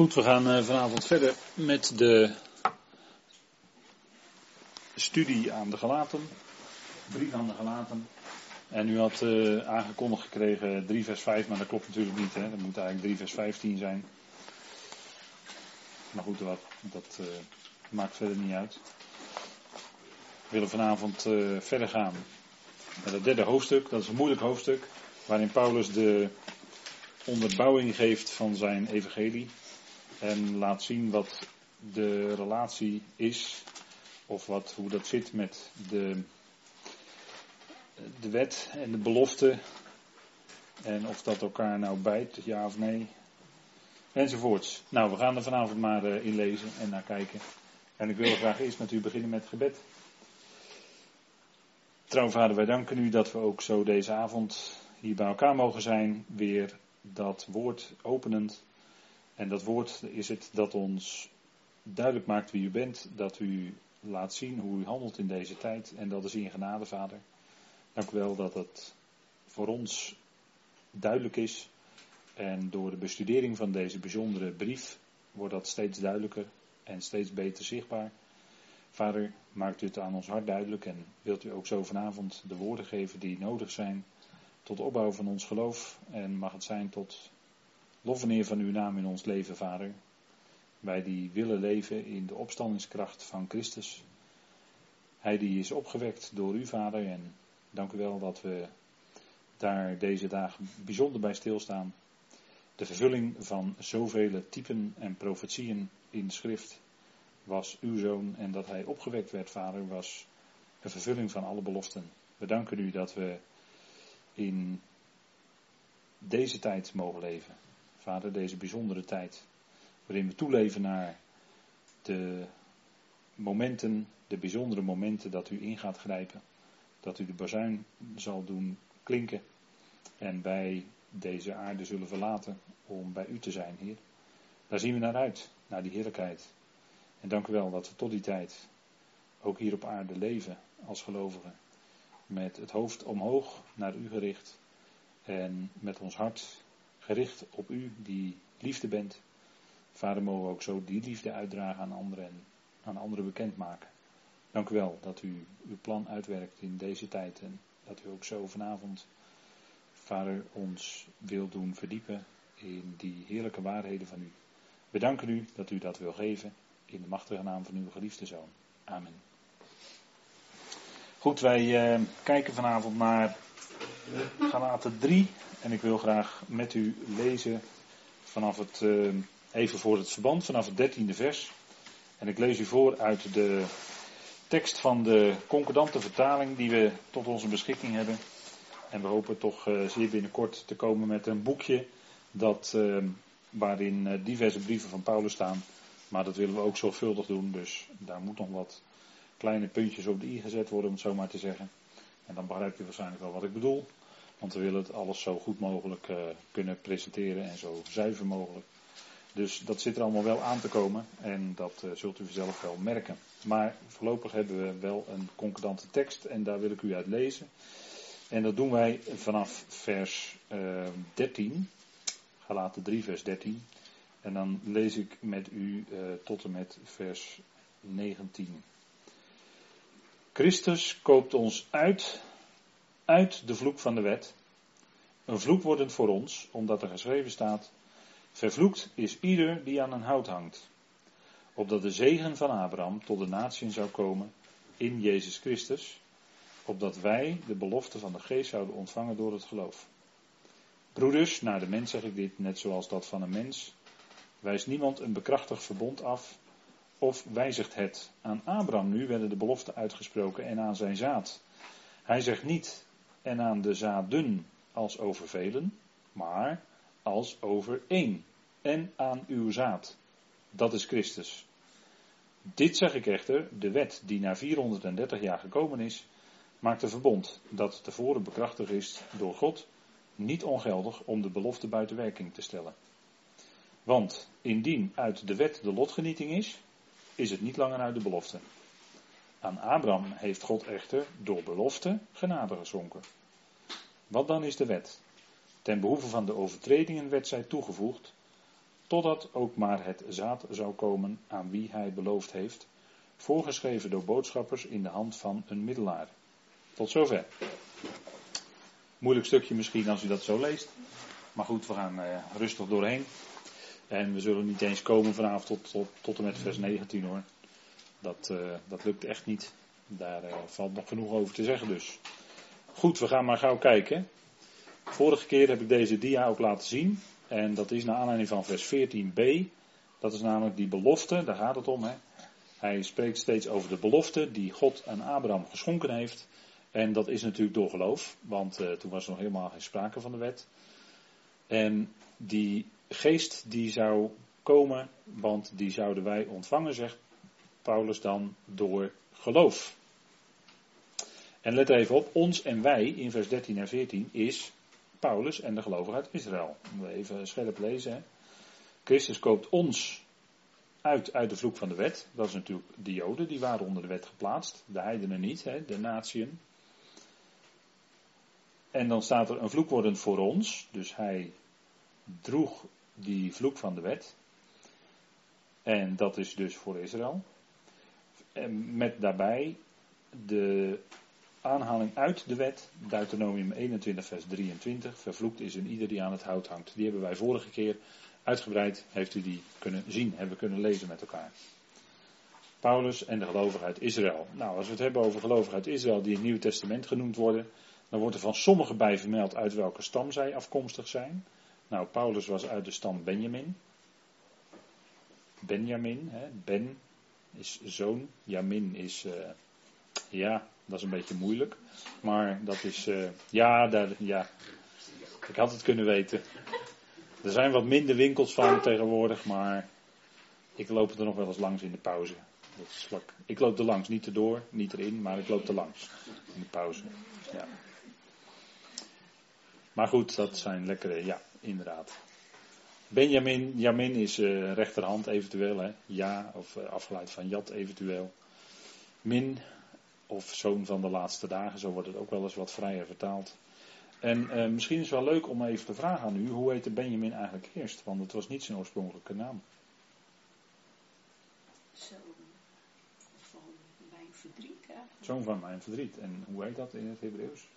Goed, we gaan eh, vanavond verder met de studie aan de gelaten. Brief aan de gelaten. En u had uh, aangekondigd gekregen 3 vers 5, maar dat klopt natuurlijk niet. Hè? Dat moet eigenlijk 3 vers 15 zijn. Maar goed, dat, dat uh, maakt verder niet uit. We willen vanavond verder gaan met het derde hoofdstuk. Dat is een moeilijk hoofdstuk. Waarin Paulus de onderbouwing geeft van zijn evangelie. En laat zien wat de relatie is. Of wat, hoe dat zit met de, de wet en de belofte. En of dat elkaar nou bijt, ja of nee. Enzovoorts. Nou, we gaan er vanavond maar uh, in lezen en naar kijken. En ik wil graag eerst met u beginnen met gebed. Trouw vader, wij danken u dat we ook zo deze avond hier bij elkaar mogen zijn. Weer dat woord openend. En dat woord is het dat ons duidelijk maakt wie u bent. Dat u laat zien hoe u handelt in deze tijd. En dat is in genade, vader. Dank u wel dat het voor ons duidelijk is. En door de bestudering van deze bijzondere brief wordt dat steeds duidelijker en steeds beter zichtbaar. Vader, maakt u het aan ons hart duidelijk en wilt u ook zo vanavond de woorden geven die nodig zijn tot opbouw van ons geloof. En mag het zijn tot lof en eer van uw naam in ons leven, Vader. Wij die willen leven in de opstandingskracht van Christus. Hij die is opgewekt door u, Vader. En dank u wel dat we daar deze dagen bijzonder bij stilstaan. De vervulling van zoveel typen en profetieën in schrift was uw zoon en dat hij opgewekt werd, vader, was een vervulling van alle beloften. We danken u dat we in deze tijd mogen leven. Vader, deze bijzondere tijd waarin we toeleven naar de momenten, de bijzondere momenten dat u in gaat grijpen. Dat u de bazuin zal doen klinken en wij deze aarde zullen verlaten om bij u te zijn, Heer. Daar zien we naar uit, naar die heerlijkheid. En dank u wel dat we tot die tijd ook hier op aarde leven als gelovigen. Met het hoofd omhoog naar u gericht. En met ons hart gericht op u die liefde bent. Vader, mogen we ook zo die liefde uitdragen aan anderen en aan anderen bekendmaken. Dank u wel dat u uw plan uitwerkt in deze tijd en dat u ook zo vanavond, Vader, ons wil doen verdiepen in die heerlijke waarheden van u. We danken u dat u dat wil geven in de machtige naam van uw geliefde zoon. Amen. Goed, wij uh, kijken vanavond naar Galaten 3 en ik wil graag met u lezen vanaf het, uh, even voor het verband, vanaf het dertiende vers. En ik lees u voor uit de tekst van de concordante vertaling die we tot onze beschikking hebben. En we hopen toch uh, zeer binnenkort te komen met een boekje dat, waarin diverse brieven van Paulus staan. Maar dat willen we ook zorgvuldig doen, dus daar moet nog wat kleine puntjes op de i gezet worden, om het zo maar te zeggen. En dan begrijpt u waarschijnlijk wel wat ik bedoel. Want we willen het alles zo goed mogelijk uh, kunnen presenteren en zo zuiver mogelijk. Dus dat zit er allemaal wel aan te komen en dat uh, zult u zelf wel merken. Maar voorlopig hebben we wel een concordante tekst en daar wil ik u uit lezen. En dat doen wij vanaf vers uh, 13, Galaten 3 vers 13. En dan lees ik met u uh, tot en met vers 19. Christus koopt ons uit, uit de vloek van de wet. Een vloek wordend voor ons, omdat er geschreven staat: Vervloekt is ieder die aan een hout hangt. Opdat de zegen van Abraham tot de natieën zou komen in Jezus Christus. Opdat wij de belofte van de geest zouden ontvangen door het geloof. Broeders, naar de mens zeg ik dit, net zoals dat van een mens wijst niemand een bekrachtigd verbond af of wijzigt het. Aan Abraham nu werden de beloften uitgesproken en aan zijn zaad. Hij zegt niet en aan de zaden als over velen, maar als over één en aan uw zaad. Dat is Christus. Dit zeg ik echter, de wet die na 430 jaar gekomen is, maakt een verbond dat tevoren bekrachtigd is door God, niet ongeldig om de belofte buiten werking te stellen. Want indien uit de wet de lotgenieting is, is het niet langer uit de belofte. Aan Abraham heeft God echter door belofte genade geschonken. Wat dan is de wet? Ten behoeve van de overtredingen werd zij toegevoegd, totdat ook maar het zaad zou komen aan wie hij beloofd heeft, voorgeschreven door boodschappers in de hand van een middelaar. Tot zover. Moeilijk stukje misschien als u dat zo leest. Maar goed, we gaan uh, rustig doorheen. En we zullen niet eens komen vanavond tot, tot, tot en met vers 19 hoor. Dat, uh, dat lukt echt niet. Daar uh, valt nog genoeg over te zeggen dus. Goed, we gaan maar gauw kijken. Vorige keer heb ik deze dia ook laten zien. En dat is naar aanleiding van vers 14b. Dat is namelijk die belofte, daar gaat het om. Hè. Hij spreekt steeds over de belofte die God aan Abraham geschonken heeft. En dat is natuurlijk door geloof, want uh, toen was er nog helemaal geen sprake van de wet. En die geest die zou komen, want die zouden wij ontvangen, zegt Paulus dan, door geloof. En let even op, ons en wij in vers 13 en 14 is Paulus en de gelovigen uit Israël. Moeten we even scherp lezen. Christus koopt ons uit, uit de vloek van de wet. Dat is natuurlijk de Joden, die waren onder de wet geplaatst. De heidenen niet, hè, de natieën. En dan staat er een vloek wordend voor ons. Dus hij droeg die vloek van de wet. En dat is dus voor Israël. En met daarbij de aanhaling uit de wet, Deuteronomium 21, vers 23. Vervloekt is een ieder die aan het hout hangt. Die hebben wij vorige keer uitgebreid, heeft u die kunnen zien, hebben kunnen lezen met elkaar. Paulus en de gelovigen uit Israël. Nou, als we het hebben over gelovigen uit Israël die in het Nieuwe Testament genoemd worden, dan wordt er van sommigen bij vermeld uit welke stam zij afkomstig zijn. Nou, Paulus was uit de stam Benjamin. Benjamin, hè? Ben is zoon, Jamin is, uh, ja, dat is een beetje moeilijk. Maar dat is, uh, ja, daar, ja, ik had het kunnen weten. Er zijn wat minder winkels van tegenwoordig, maar ik loop er nog wel eens langs in de pauze. Ik loop er langs, niet erdoor, niet erin, maar ik loop er langs in de pauze. Ja. Maar goed, dat zijn lekkere, ja, inderdaad. Benjamin, Jamin is uh, rechterhand eventueel, hè? ja, of uh, afgeleid van Jat eventueel. Min, of zoon van de laatste dagen, zo wordt het ook wel eens wat vrijer vertaald. En uh, misschien is het wel leuk om even te vragen aan u, hoe heette Benjamin eigenlijk eerst? Want het was niet zijn oorspronkelijke naam. Zoon van mijn verdriet eigenlijk. Zoon van mijn verdriet. En hoe heet dat in het Hebreeuws?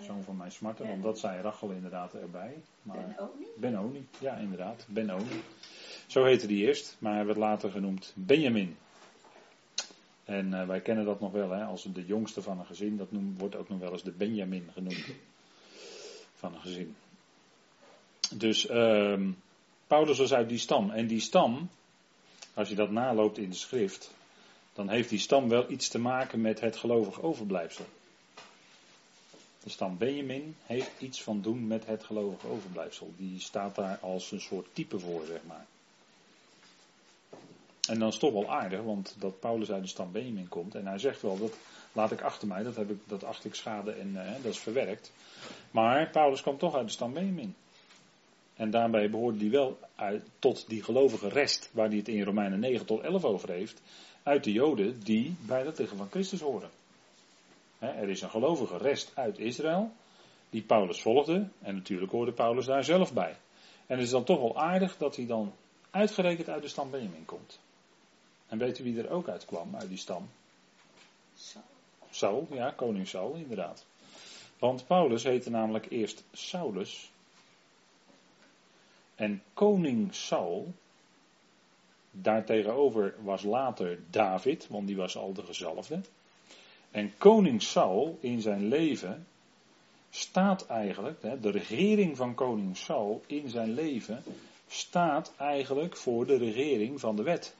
Zoon van mijn smarten, want dat zei Rachel inderdaad erbij. Maar Ben-Oni? Ben-Oni, ja inderdaad, Ben-Oni. Zo heette die eerst, maar hij werd later genoemd Benjamin. En uh, wij kennen dat nog wel, hè, als de jongste van een gezin, dat noem, wordt ook nog wel eens de Benjamin genoemd. Van een gezin. Dus uh, Paulus was uit die stam. En die stam, als je dat naloopt in de schrift, dan heeft die stam wel iets te maken met het gelovig overblijfsel. De stam Benjamin heeft iets van doen met het gelovig overblijfsel. Die staat daar als een soort type voor, zeg maar. En dan is het toch wel aardig, want dat Paulus uit de stam Benjamin komt. En hij zegt wel, dat laat ik achter mij, dat, heb ik, dat acht ik schade en uh, dat is verwerkt. Maar Paulus kwam toch uit de stam Benjamin. En daarbij behoorde hij wel uit, tot die gelovige rest, waar hij het in Romeinen 9 tot 11 over heeft. Uit de Joden die bij dat lichaam van Christus horen. Er is een gelovige rest uit Israël, die Paulus volgde. En natuurlijk hoorde Paulus daar zelf bij. En het is dan toch wel aardig dat hij dan uitgerekend uit de stam Benjamin komt. En weet u wie er ook uit kwam, uit die stam? Saul. Saul, ja, koning Saul, inderdaad. Want Paulus heette namelijk eerst Saulus. En koning Saul, daartegenover was later David, want die was al de gezalfde. En koning Saul in zijn leven staat eigenlijk, de regering van koning Saul in zijn leven staat eigenlijk voor de regering van de wet.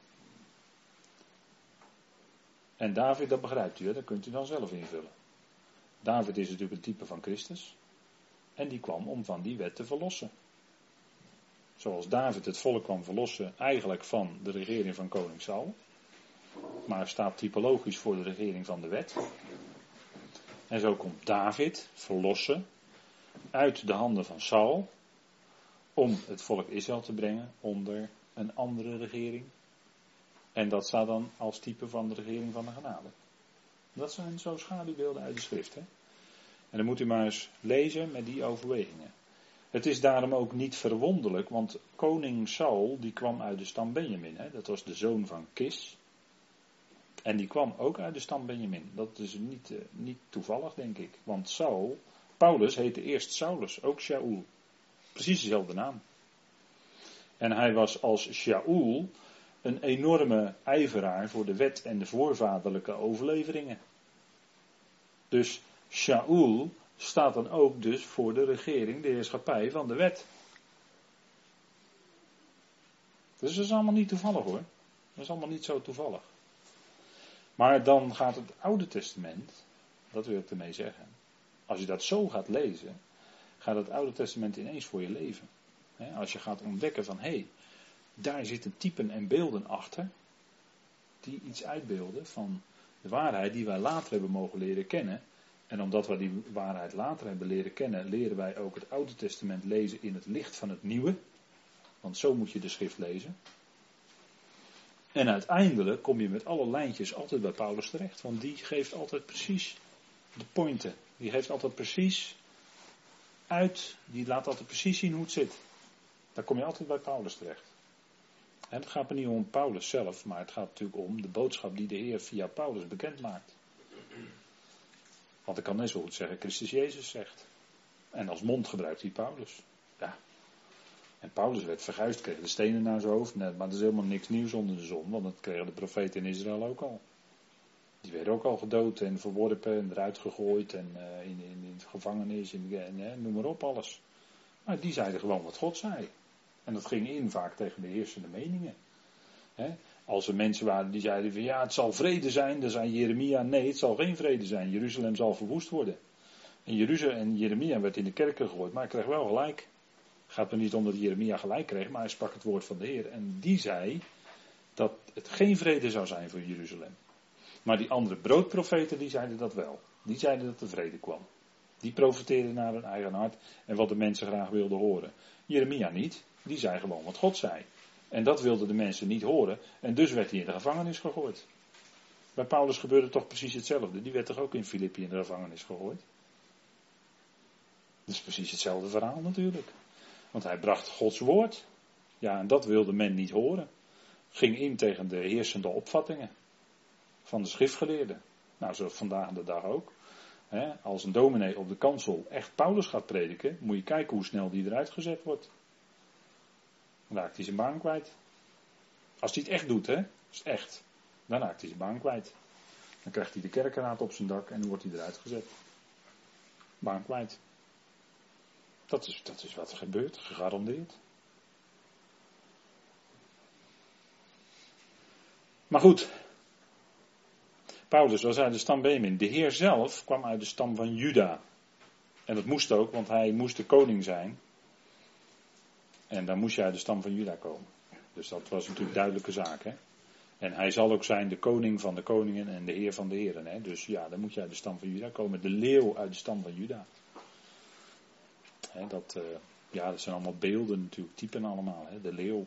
En David, dat begrijpt u, dat kunt u dan zelf invullen. David is natuurlijk een type van Christus. En die kwam om van die wet te verlossen. Zoals David het volk kwam verlossen eigenlijk van de regering van koning Saul. Maar staat typologisch voor de regering van de wet. En zo komt David verlossen uit de handen van Saul. Om het volk Israël te brengen onder een andere regering. En dat staat dan als type van de regering van de genade. Dat zijn zo schaduwbeelden uit de schrift. Hè? En dan moet u maar eens lezen met die overwegingen. Het is daarom ook niet verwonderlijk, want koning Saul die kwam uit de stam Benjamin. Hè? Dat was de zoon van Kis. En die kwam ook uit de stam Benjamin. Dat is niet, uh, niet toevallig, denk ik. Want Saul, Paulus heette eerst Saulus, ook Shaul. Precies dezelfde naam. En hij was als Shaul een enorme ijveraar voor de wet en de voorvaderlijke overleveringen. Dus Shaul staat dan ook dus voor de regering, de heerschappij van de wet. Dus dat is allemaal niet toevallig hoor. Dat is allemaal niet zo toevallig. Maar dan gaat het Oude Testament, dat wil ik ermee zeggen. Als je dat zo gaat lezen, gaat het Oude Testament ineens voor je leven. Als je gaat ontdekken van hé, hey, daar zitten typen en beelden achter, die iets uitbeelden van de waarheid die wij later hebben mogen leren kennen. En omdat we die waarheid later hebben leren kennen, leren wij ook het Oude Testament lezen in het licht van het Nieuwe. Want zo moet je de schrift lezen. En uiteindelijk kom je met alle lijntjes altijd bij Paulus terecht. Want die geeft altijd precies de pointen. Die geeft altijd precies uit. Die laat altijd precies zien hoe het zit. Daar kom je altijd bij Paulus terecht. En het gaat me niet om Paulus zelf, maar het gaat natuurlijk om de boodschap die de Heer via Paulus bekend maakt. Want ik kan net zo goed zeggen, Christus Jezus zegt. En als mond gebruikt hij Paulus. Ja. En Paulus werd verguisd, kreeg de stenen naar zijn hoofd. maar dat is helemaal niks nieuws onder de zon, want dat kregen de profeten in Israël ook al. Die werden ook al gedood en verworpen en eruit gegooid en uh, in, in, in gevangenis en, noem maar op alles. Maar die zeiden gewoon wat God zei. En dat ging in vaak tegen de heersende meningen. Als er mensen waren die zeiden van ja, het zal vrede zijn, dan zei Jeremia nee, het zal geen vrede zijn. Jeruzalem zal verwoest worden. En, Jeruzalem, en Jeremia werd in de kerken gegooid, maar hij kreeg wel gelijk. Gaat er niet om dat Jeremia gelijk kreeg, maar hij sprak het woord van de Heer. En die zei dat het geen vrede zou zijn voor Jeruzalem. Maar die andere broodprofeten, die zeiden dat wel. Die zeiden dat er vrede kwam. Die profeteerden naar hun eigen hart en wat de mensen graag wilden horen. Jeremia niet. Die zei gewoon wat God zei. En dat wilden de mensen niet horen. En dus werd hij in de gevangenis gegooid. Bij Paulus gebeurde toch precies hetzelfde. Die werd toch ook in Filippi in de gevangenis gegooid. Dat is precies hetzelfde verhaal natuurlijk. Want hij bracht Gods woord. Ja, en dat wilde men niet horen. Ging in tegen de heersende opvattingen van de schriftgeleerden. Nou, zo vandaag de dag ook. als een dominee op de kansel echt Paulus gaat prediken, moet je kijken hoe snel die eruit gezet wordt. Dan raakt hij zijn baan kwijt. Als hij het echt doet, hè? Is echt. Dan raakt hij zijn baan kwijt. Dan krijgt hij de kerkenraad op zijn dak en dan wordt hij eruit gezet. Baan kwijt. Dat is, dat is wat er gebeurt, gegarandeerd. Maar goed. Paulus was uit de stam Benjamin. De Heer zelf kwam uit de stam van Juda. En dat moest ook, want hij moest de koning zijn. En dan moest je uit de stam van Juda komen. Dus dat was natuurlijk duidelijke zaak. Hè? En hij zal ook zijn de koning van de koningen en de heer van de heren. Hè? Dus ja, dan moet je uit de stam van Juda komen. De leeuw uit de stam van Juda. Dat, uh, ja, dat zijn allemaal beelden natuurlijk, typen allemaal. De leeuw.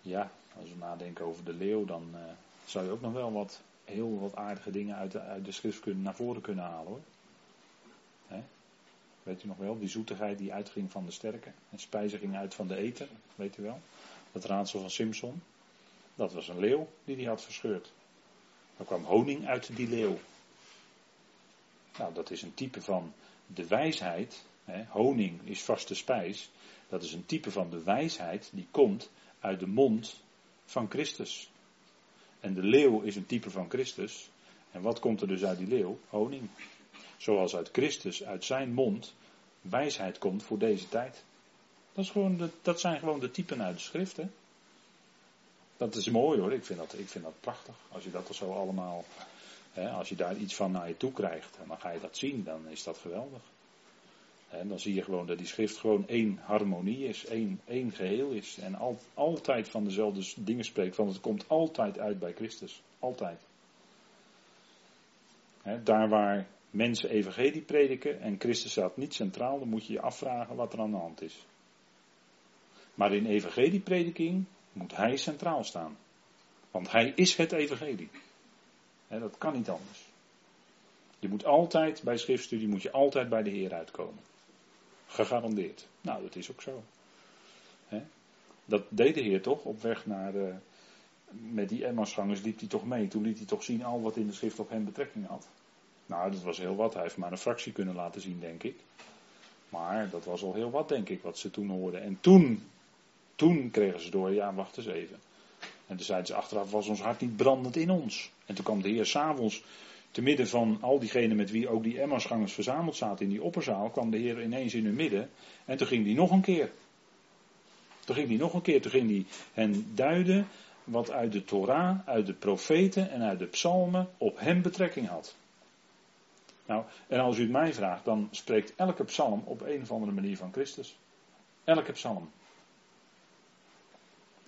Ja, als we nadenken over de leeuw, dan uh, zou je ook nog wel wat, heel wat aardige dingen uit de, uit de schrift kunnen, naar voren kunnen halen hoor. Weet u nog wel? Die zoetigheid die uitging van de sterke. En spijzen ging uit van de eten. Weet u wel? Dat raadsel van Simpson. Dat was een leeuw die die had verscheurd. Er kwam honing uit die leeuw. Nou, dat is een type van de wijsheid. Hè? Honing is vaste spijs. Dat is een type van de wijsheid die komt uit de mond van Christus. En de leeuw is een type van Christus. En wat komt er dus uit die leeuw? Honing. Zoals uit Christus, uit zijn mond, wijsheid komt voor deze tijd. Dat, is gewoon dat zijn gewoon de typen uit de schriften. Dat is mooi hoor, ik vind dat, ik vind dat prachtig. Als je dat er zo allemaal, hè, als je daar iets van naar je toe krijgt en dan ga je dat zien, dan is dat geweldig. En dan zie je gewoon dat die schrift gewoon één harmonie is, één, één geheel is. En al, altijd van dezelfde dingen spreekt, want het komt altijd uit bij Christus. Altijd. daar waar mensen evangelie prediken en Christus staat niet centraal, dan moet je je afvragen wat er aan de hand is. Maar in evangelieprediking moet hij centraal staan. Want hij is het evangelie. dat kan niet anders. Je moet altijd bij schriftstudie moet je altijd bij de Heer uitkomen. Gegarandeerd. Nou, dat is ook zo. Dat deed de Heer toch op weg naar. Uh, met die Emmausgangers liep hij toch mee. Toen liet hij toch zien al wat in de schrift op hem betrekking had. Nou, dat was heel wat. Hij heeft maar een fractie kunnen laten zien, denk ik. Maar dat was al heel wat, denk ik, wat ze toen hoorden. En toen, toen kregen ze door, ja, wacht eens even. En toen zeiden ze achteraf, was ons hart niet brandend in ons. En toen kwam de Heer s'avonds, te midden van al diegenen met wie ook die Emmausgangers verzameld zaten in die opperzaal, kwam de Heer ineens in hun midden. En toen ging die nog een keer. Toen ging die nog een keer, toen ging die hen duiden wat uit de Torah, uit de profeten en uit de psalmen op hem betrekking had. Nou, en als u het mij vraagt, dan spreekt elke psalm op een of andere manier van Christus. Elke psalm.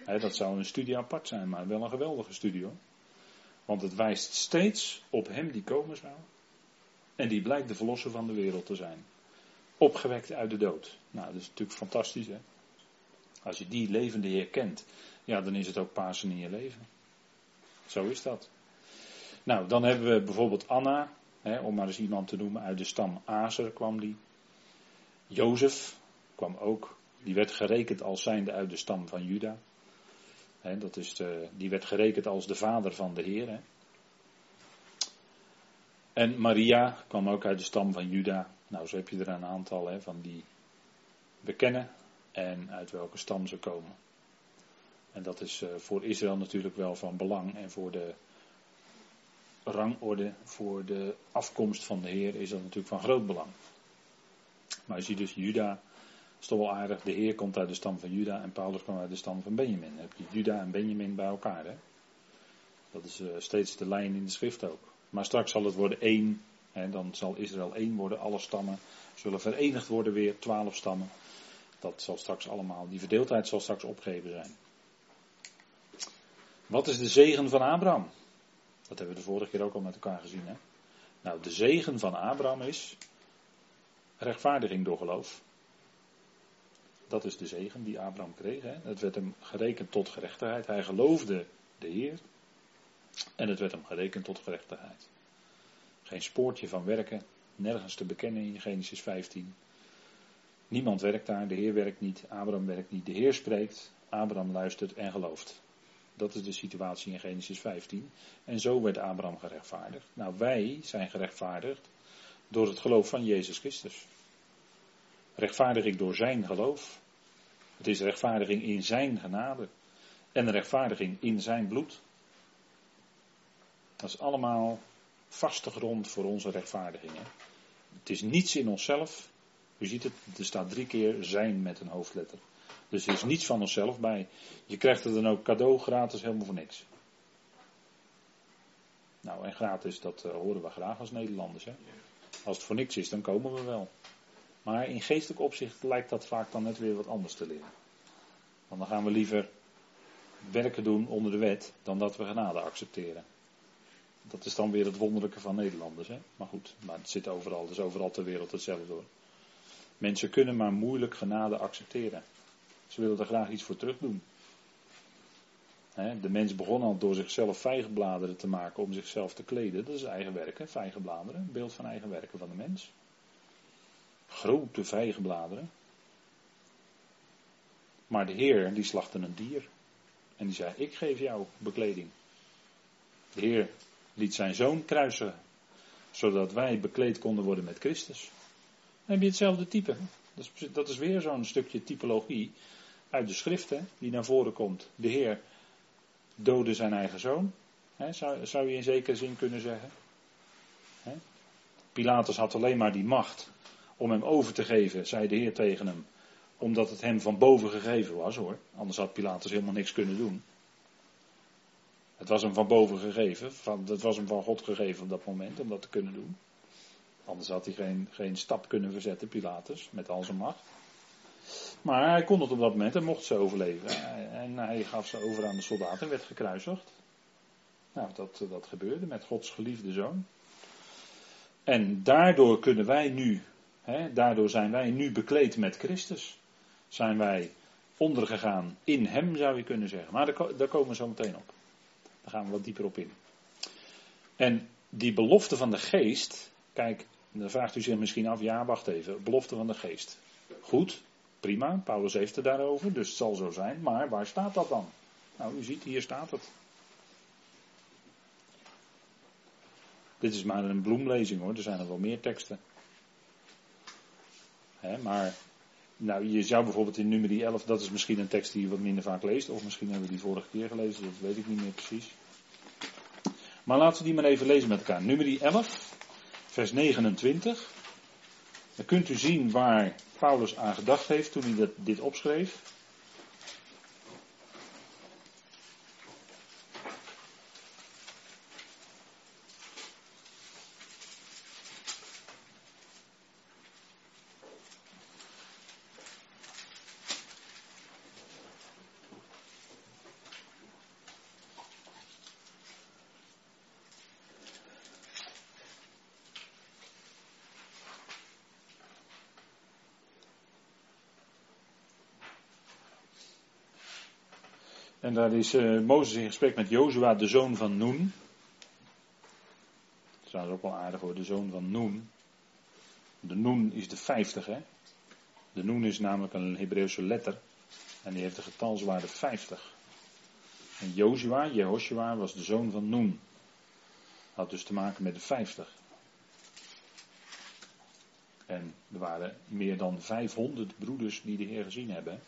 dat zou een studie apart zijn, maar wel een geweldige studie hoor. Want het wijst steeds op hem die komen zou. En die blijkt de verlosser van de wereld te zijn. Opgewekt uit de dood. Nou, dat is natuurlijk fantastisch hè. Als je die levende Heer kent, ja, dan is het ook Pasen in je leven. Zo is dat. Nou, dan hebben we bijvoorbeeld Anna, hè, om maar eens iemand te noemen, uit de stam Azer kwam die. Jozef kwam ook, die werd gerekend als zijnde uit de stam van Juda. Dat is die werd gerekend als de vader van de Heer. En Maria kwam ook uit de stam van Juda. Nou, zo heb je er een aantal van die bekennen en uit welke stam ze komen. En dat is eh, voor Israël natuurlijk wel van belang en voor de rangorde, voor de afkomst van de Heer is dat natuurlijk van groot belang. Maar je ziet dus Juda, is toch wel aardig, de Heer komt uit de stam van Juda en Paulus kwam uit de stam van Benjamin. Dan heb je Juda en Benjamin bij elkaar. Hè? Dat is uh, steeds de lijn in de schrift ook. Maar straks zal het worden één, hè, dan zal Israël één worden, alle stammen zullen verenigd worden weer, twaalf stammen. Dat zal straks allemaal, die verdeeldheid zal straks opgegeven zijn. Wat is de zegen van Abraham? Dat hebben we de vorige keer ook al met elkaar gezien. Hè? Nou, de zegen van Abraham is rechtvaardiging door geloof. Dat is de zegen die Abraham kreeg. Hè? Het werd hem gerekend tot gerechtigheid. Hij geloofde de Heer. En het werd hem gerekend tot gerechtigheid. Geen spoortje van werken, nergens te bekennen in Genesis 15. Niemand werkt daar, de Heer werkt niet, Abraham werkt niet. De Heer spreekt, Abraham luistert en gelooft. Dat is de situatie in Genesis 15. En zo werd Abraham gerechtvaardigd. Nou, wij zijn gerechtvaardigd door het geloof van Jezus Christus. Rechtvaardiging door zijn geloof. Het is rechtvaardiging in zijn genade. En rechtvaardiging in zijn bloed. Dat is allemaal vaste grond voor onze rechtvaardiging. Het is niets in onszelf. U ziet het, er staat drie keer zijn met een hoofdletter. Dus er is niets van onszelf bij. Je krijgt er dan ook cadeau gratis helemaal voor niks. Nou, en gratis, dat uh, horen we graag als Nederlanders. Hè? Als het voor niks is, dan komen we wel. Maar in geestelijk opzicht lijkt dat vaak dan net weer wat anders te leren. Want dan gaan we liever werken doen onder de wet dan dat we genade accepteren. Dat is dan weer het wonderlijke van Nederlanders. Hè? Maar goed, maar het zit overal, is overal ter wereld hetzelfde hoor. Mensen kunnen maar moeilijk genade accepteren. Ze willen er graag iets voor terug doen. De mens begon al door zichzelf vijgenbladeren te maken om zichzelf te kleden. Dat is eigen werken, vijgenbladeren, beeld van eigen werken van de mens. Grote vijgenbladeren. Maar de Heer, die slachtte een dier. En die zei, ik geef jou bekleding. De Heer liet zijn zoon kruisen, zodat wij bekleed konden worden met Christus. Dan heb je hetzelfde type. Dat is, dat is weer zo'n stukje typologie uit de schriften die naar voren komt. De Heer doodde zijn eigen zoon. zou, zou je in zekere zin kunnen zeggen. Pilatus had alleen maar die macht om hem over te geven, zei de Heer tegen hem. Omdat het hem van boven gegeven was hoor. Anders had Pilatus helemaal niks kunnen doen. Het was hem van boven gegeven. Van, het was hem van God gegeven op dat moment om dat te kunnen doen. Anders had hij geen, geen stap kunnen verzetten, Pilatus, met al zijn macht. Maar hij kon het op dat moment en mocht ze overleven. En hij gaf ze over aan de soldaten en werd gekruisigd. Nou, dat, dat gebeurde met Gods geliefde zoon. En daardoor kunnen wij nu, daardoor zijn wij nu bekleed met Christus. Zijn wij ondergegaan in Hem, zou je kunnen zeggen. Maar daar, daar komen we zo meteen op. Daar gaan we wat dieper op in. En die belofte van de geest, kijk, dan vraagt u zich misschien af, ja, wacht even, belofte van de geest. Goed, prima, Paulus heeft het daarover, dus het zal zo zijn. Maar waar staat dat dan? Nou, u ziet, hier staat het. Dit is maar een bloemlezing hoor, er zijn er wel meer teksten. Maar nou, je zou bijvoorbeeld in nummer 11, dat is misschien een tekst die je wat minder vaak leest, of misschien hebben we die vorige keer gelezen, dat weet ik niet meer precies. Maar laten we die maar even lezen met elkaar. Nummer 11, vers 29. Dan kunt u zien waar Paulus aan gedacht heeft toen hij dit opschreef. En daar is uh, Mozes in gesprek met Jozua, de zoon van Noen. Dat is ook wel aardig hoor, de zoon van Noen. De Noen is de vijftige. De Noen is namelijk een Hebreeuwse letter. En die heeft de getalswaarde 50. En Jozua, Jehoshua, was de zoon van Noen. Had dus te maken met de 50. En er waren meer dan 500 broeders die de Heer gezien hebben.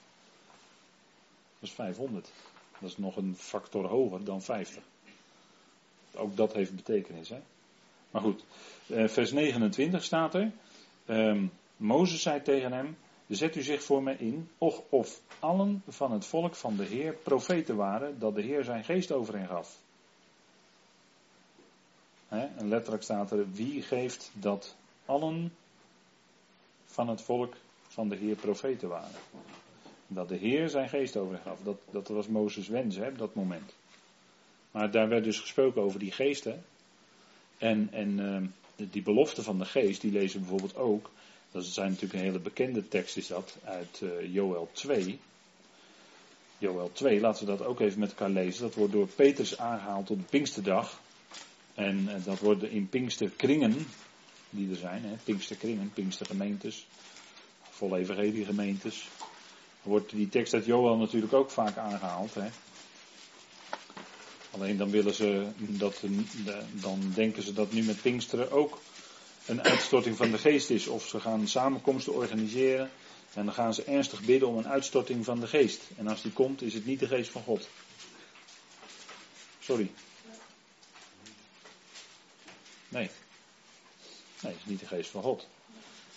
Dat is 500. Dat is nog een factor hoger dan 50. Ook dat heeft betekenis. Hè? Maar goed, eh, vers 29 staat er. Um, Mozes zei tegen hem: Zet u zich voor mij in, och of allen van het volk van de Heer profeten waren, dat de Heer zijn geest over hen gaf. en letterlijk staat er: Wie geeft dat allen van het volk van de Heer profeten waren? Dat de Heer zijn geest overgaf. Dat, dat was Mozes wens op dat moment. Maar daar werd dus gesproken over die geesten. En, en uh, die belofte van de geest, die lezen we bijvoorbeeld ook. Dat zijn natuurlijk een hele bekende tekst is dat, uit uh, Joel 2. Joel 2, laten we dat ook even met elkaar lezen. Dat wordt door Petrus aangehaald op de Pinksterdag. En uh, dat wordt in Pinksterkringen, die er zijn, hè, Pinksterkringen, Pinkstergemeentes, vol evangelie gemeentes, wordt die tekst uit Joel natuurlijk ook vaak aangehaald. Hè? Alleen dan willen ze dat, dan denken ze dat nu met Pinksteren ook een uitstorting van de geest is. Of ze gaan samenkomsten organiseren en dan gaan ze ernstig bidden om een uitstorting van de geest. En als die komt, is het niet de geest van God. Sorry. Nee. Nee, het is niet de geest van God.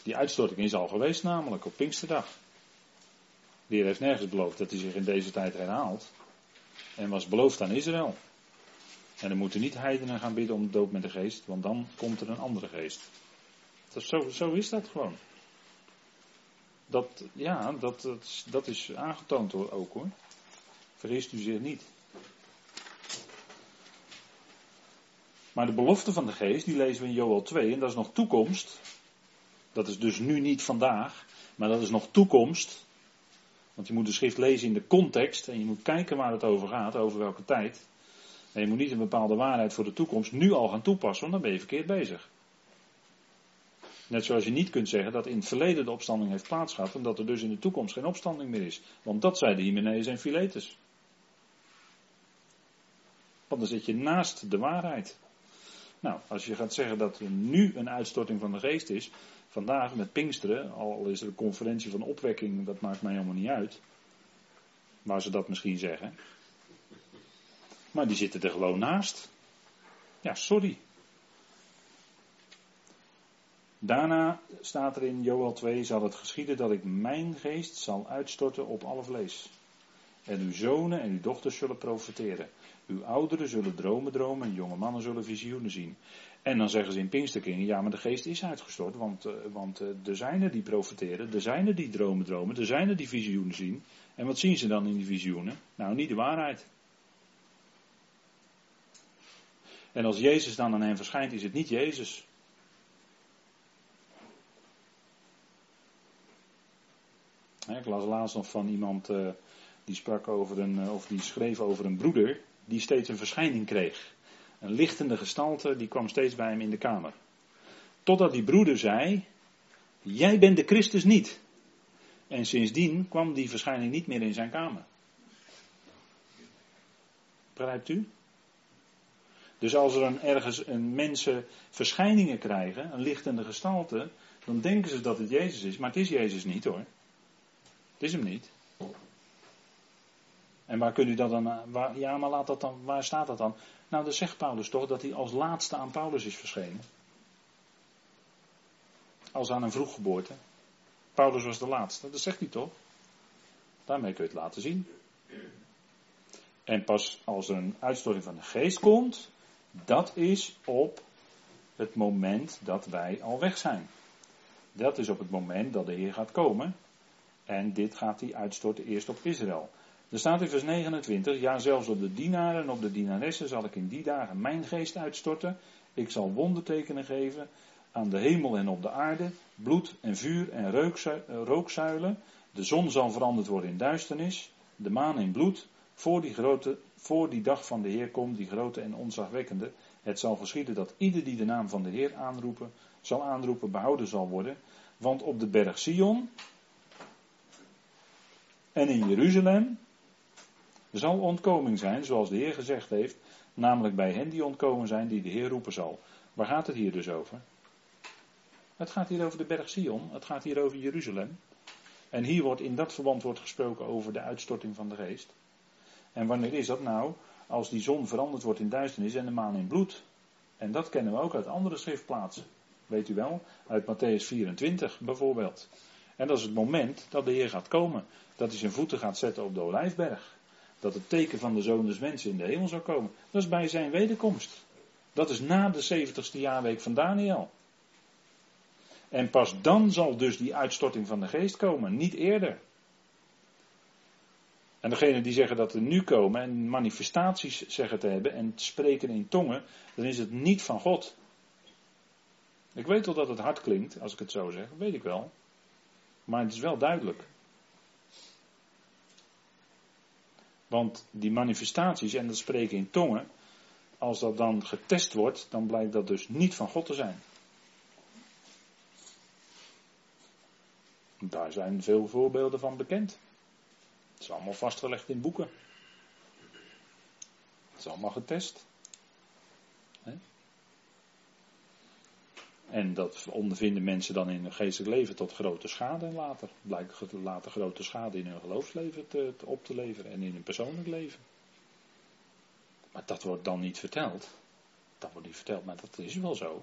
Die uitstorting is al geweest namelijk op Pinksterdag. De Heer heeft nergens beloofd dat hij zich in deze tijd herhaalt. En was beloofd aan Israël. En dan moeten niet heidenen gaan bidden om de dood met de geest, want dan komt er een andere geest. Dat zo, zo is dat gewoon. Dat, ja, dat, dat, dat is aangetoond ook hoor. Vergist u zich niet. Maar de belofte van de geest, die lezen we in Joel 2, en dat is nog toekomst. Dat is dus nu niet vandaag, maar dat is nog toekomst. Want je moet de schrift lezen in de context en je moet kijken waar het over gaat, over welke tijd. En je moet niet een bepaalde waarheid voor de toekomst nu al gaan toepassen, want dan ben je verkeerd bezig. Net zoals je niet kunt zeggen dat in het verleden de opstanding heeft plaatsgehad en dat er dus in de toekomst geen opstanding meer is. Want dat zeiden Hymenaeus en Philetus. Want dan zit je naast de waarheid. Nou, als je gaat zeggen dat er nu een uitstorting van de geest is, vandaag met Pinksteren, al is er een conferentie van opwekking, dat maakt mij helemaal niet uit. Waar ze dat misschien zeggen. Maar die zitten er gewoon naast. Ja, sorry. Daarna staat er in Joel 2: zal het geschieden dat ik mijn geest zal uitstorten op alle vlees. En uw zonen en uw dochters zullen profeteren. Uw ouderen zullen dromen dromen en jonge mannen zullen visioenen zien. En dan zeggen ze in Pinksterkringen, ja maar de geest is uitgestort, want, uh, want uh, er zijn er die profeteren, er zijn er die dromen dromen, er zijn er die visioenen zien. En wat zien ze dan in die visioenen? Nou, niet de waarheid. En als Jezus dan aan hen verschijnt, is het niet Jezus. ik las laatst nog van iemand uh, die sprak over een, of die schreef over een broeder die steeds een verschijning kreeg. Een lichtende gestalte, die kwam steeds bij hem in de kamer. Totdat die broeder zei, jij bent de Christus niet. En sindsdien kwam die verschijning niet meer in zijn kamer. Begrijpt u? Dus als er ergens een mensen verschijningen krijgen, een lichtende gestalte, dan denken ze dat het Jezus is, maar het is Jezus niet hoor. Het is hem niet. En waar kunt u dat dan, waar, ja maar laat dat dan, waar staat dat dan? Nou, dan zegt Paulus toch dat hij als laatste aan Paulus is verschenen. Als aan een vroeggeboorte. Paulus was de laatste, dat zegt hij toch? Daarmee kun je het laten zien. En pas als er een uitstorting van de geest komt, dat is op het moment dat wij al weg zijn. Dat is op het moment dat de Heer gaat komen. En dit gaat hij uitstorten eerst op Israël. Er staat in vers 29, ja zelfs op de dienaren en op de dienaressen zal ik in die dagen mijn geest uitstorten. Ik zal wondertekenen geven aan de hemel en op de aarde, bloed en vuur en rookzuilen. De zon zal veranderd worden in duisternis, de maan in bloed, voor die, grote, voor die dag van de Heer komt, die grote en onzagwekkende. Het zal geschieden dat ieder die de naam van de Heer aanroepen, zal aanroepen, behouden zal worden. Want op de berg Sion en in Jeruzalem zal ontkoming zijn, zoals de Heer gezegd heeft, namelijk bij hen die ontkomen zijn, die de Heer roepen zal. Waar gaat het hier dus over? Het gaat hier over de berg Sion, het gaat hier over Jeruzalem. En hier wordt in dat verband wordt gesproken over de uitstorting van de geest. En wanneer is dat nou? Als die zon veranderd wordt in duisternis en de maan in bloed. En dat kennen we ook uit andere schriftplaatsen. Weet u wel? Uit Matthäus 24 bijvoorbeeld. En dat is het moment dat de Heer gaat komen. Dat hij zijn voeten gaat zetten op de olijfberg. Dat het teken van de zoon des mensen in de hemel zou komen. Dat is bij zijn wederkomst. Dat is na de 70ste jaarweek van Daniel. En pas dan zal dus die uitstorting van de geest komen, niet eerder. En degenen die zeggen dat er nu komen en manifestaties zeggen te hebben en spreken in tongen, dan is het niet van God. Ik weet wel dat het hard klinkt, als ik het zo zeg, weet ik wel. Maar het is wel duidelijk. Want die manifestaties en dat spreken in tongen, als dat dan getest wordt, dan blijkt dat dus niet van God te zijn. Daar zijn veel voorbeelden van bekend. Het is allemaal vastgelegd in boeken. Het is allemaal getest. En dat ondervinden mensen dan in hun geestelijk leven tot grote schade later. Blijkt later grote schade in hun geloofsleven te, te op te leveren en in hun persoonlijk leven. Maar dat wordt dan niet verteld. Dat wordt niet verteld, maar dat is wel zo.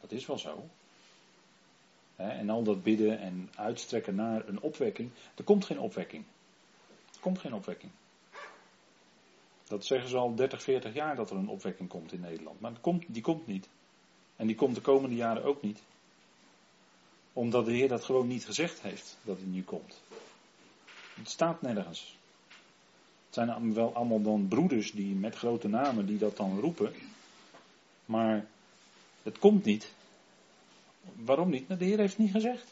Dat is wel zo. En al dat bidden en uitstrekken naar een opwekking. Er komt geen opwekking. Er komt geen opwekking. Dat zeggen ze al 30, 40 jaar dat er een opwekking komt in Nederland. Maar die komt, die komt niet. En die komt de komende jaren ook niet. Omdat de Heer dat gewoon niet gezegd heeft, dat hij nu komt. Het staat nergens. Het zijn wel allemaal dan broeders die met grote namen die dat dan roepen. Maar het komt niet. Waarom niet? Nou, de Heer heeft niet gezegd.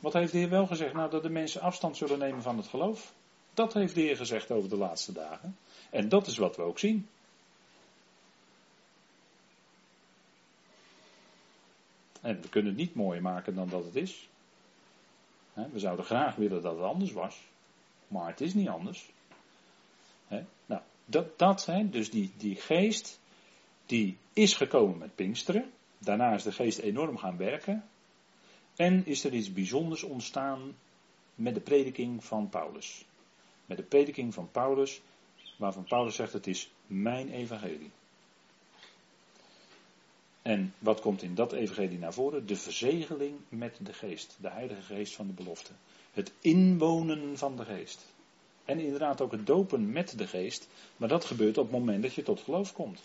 Wat heeft de Heer wel gezegd? Nou, dat de mensen afstand zullen nemen van het geloof. Dat heeft de Heer gezegd over de laatste dagen. En dat is wat we ook zien. En we kunnen het niet mooier maken dan dat het is. We zouden graag willen dat het anders was. Maar het is niet anders. Nou, dat, dat dus die, die geest, die is gekomen met Pinksteren. Daarna is de geest enorm gaan werken. En is er iets bijzonders ontstaan met de prediking van Paulus. Met de prediking van Paulus, waarvan Paulus zegt: Het is mijn evangelie. En wat komt in dat evangelie naar voren? De verzegeling met de geest, de heilige geest van de belofte. Het inwonen van de geest. En inderdaad ook het dopen met de geest, maar dat gebeurt op het moment dat je tot geloof komt.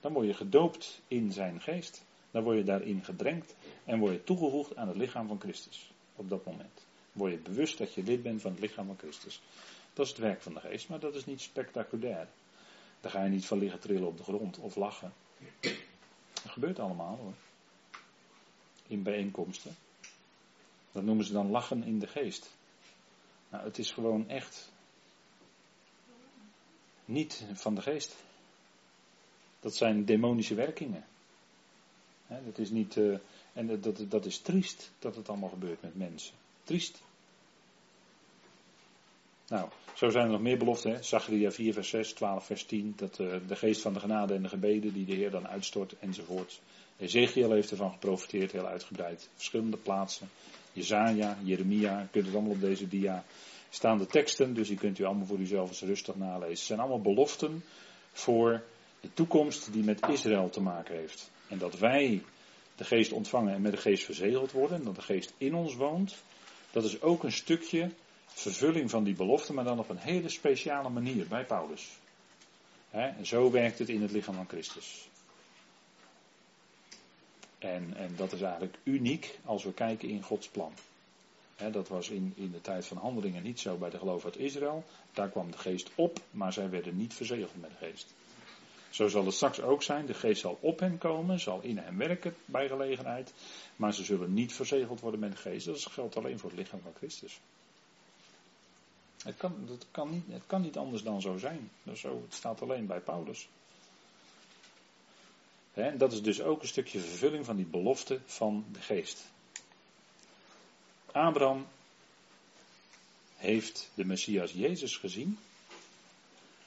Dan word je gedoopt in zijn geest. Dan word je daarin gedrenkt en word je toegevoegd aan het lichaam van Christus. Op dat moment. Word je bewust dat je lid bent van het lichaam van Christus. Dat is het werk van de geest, maar dat is niet spectaculair. Daar ga je niet van liggen trillen op de grond of lachen. Dat gebeurt allemaal hoor. In bijeenkomsten. Dat noemen ze dan lachen in de geest. Nou, het is gewoon echt niet van de geest. Dat zijn demonische werkingen. dat is niet, uh, En dat, dat is triest dat het allemaal gebeurt met mensen. Triest. Nou, zo zijn er nog meer beloften. Hè? Zachariah 4 vers 6, 12 vers 10. Dat uh, de geest van de genade en de gebeden die de Heer dan uitstort enzovoort. Ezekiel heeft ervan geprofiteerd, heel uitgebreid. Verschillende plaatsen. Jezaja, Jeremia, je kunt het allemaal op deze dia staan de teksten, dus die kunt u allemaal voor uzelf eens rustig nalezen. Het zijn allemaal beloften voor de toekomst die met Israël te maken heeft. En dat wij de geest ontvangen en met de geest verzegeld worden, en dat de geest in ons woont, dat is ook een stukje vervulling van die belofte, maar dan op een hele speciale manier bij Paulus. en zo werkt het in het lichaam van Christus. En, en dat is eigenlijk uniek als we kijken in Gods plan. dat was in, in de tijd van handelingen niet zo bij de geloof uit Israël. Daar kwam de geest op, maar zij werden niet verzegeld met de geest. Zo zal het straks ook zijn. De geest zal op hen komen, zal in hen werken bij gelegenheid. Maar ze zullen niet verzegeld worden met de geest. Dat geldt alleen voor het lichaam van Christus. Het kan, kan, niet, het kan niet anders dan zo zijn. Zo, het staat alleen bij Paulus. En dat is dus ook een stukje vervulling van die belofte van de geest. Abraham heeft de Messias Jezus gezien.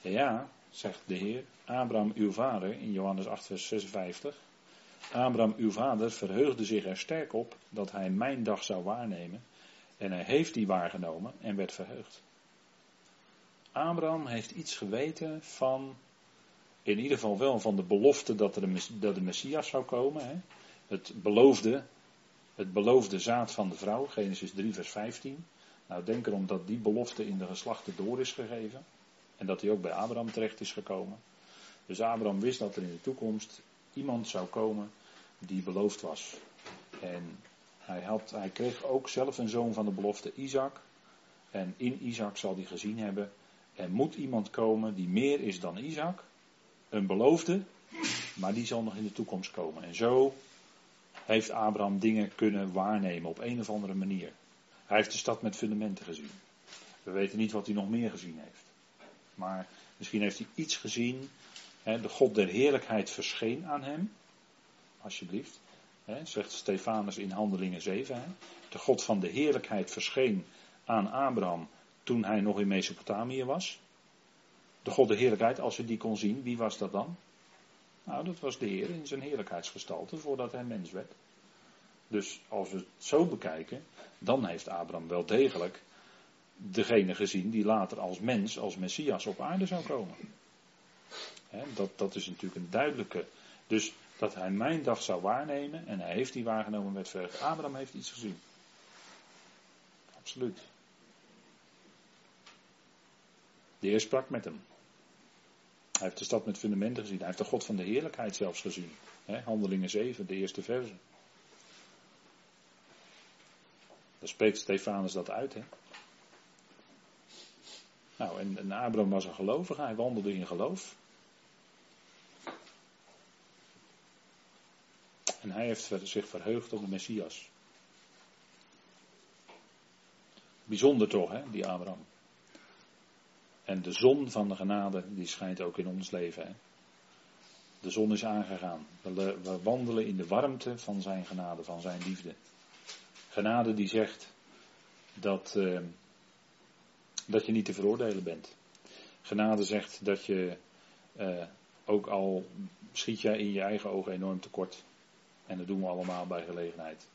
Ja, zegt de Heer, Abraham uw vader in Johannes 8 vers 56. Abraham uw vader verheugde zich er sterk op dat hij mijn dag zou waarnemen. En hij heeft die waargenomen en werd verheugd. Abraham heeft iets geweten van in ieder geval wel van de belofte dat, er een, dat de Messias zou komen. Hè? Het, beloofde, het beloofde zaad van de vrouw, Genesis 3, vers 15. Nou, denk erom dat die belofte in de geslachten door is gegeven. En dat die ook bij Abraham terecht is gekomen. Dus Abraham wist dat er in de toekomst iemand zou komen die beloofd was. En hij, had, hij kreeg ook zelf een zoon van de belofte, Isaac. En in Isaac zal hij gezien hebben. Er moet iemand komen die meer is dan Isaac een beloofde, maar die zal nog in de toekomst komen. En zo heeft Abraham dingen kunnen waarnemen op een of andere manier. Hij heeft de stad met fundamenten gezien. We weten niet wat hij nog meer gezien heeft. Maar misschien heeft hij iets gezien. Hè, de God der heerlijkheid verscheen aan hem. Alsjeblieft. Hè, zegt Stefanus in Handelingen 7. Hè. De God van de heerlijkheid verscheen aan Abraham toen hij nog in Mesopotamië was. De God de heerlijkheid, als je die kon zien, wie was dat dan? Nou, dat was de Heer in zijn heerlijkheidsgestalte voordat hij mens werd. Dus als we het zo bekijken, dan heeft Abraham wel degelijk degene gezien die later als mens, als Messias op aarde zou komen. dat, dat is natuurlijk een duidelijke. Dus dat hij mijn dag zou waarnemen en hij heeft die waargenomen met vergt. Abraham heeft iets gezien. Absoluut. De Heer sprak met hem. Hij heeft de stad met fundamenten gezien. Hij heeft de God van de heerlijkheid zelfs gezien. Handelingen 7, de eerste verse. Daar spreekt Stefanus dat uit. Hè? Nou, en, en Abraham was een gelovige. Hij wandelde in geloof. En hij heeft zich verheugd op de Messias. Bijzonder toch, hè, die Abraham. En de zon van de genade, die schijnt ook in ons leven. Hè? De zon is aangegaan. We, wandelen in de warmte van zijn genade, van zijn liefde. Genade die zegt dat, uh, dat je niet te veroordelen bent. Genade zegt dat je, uh, ook al schiet jij in je eigen ogen enorm tekort. En dat doen we allemaal bij gelegenheid.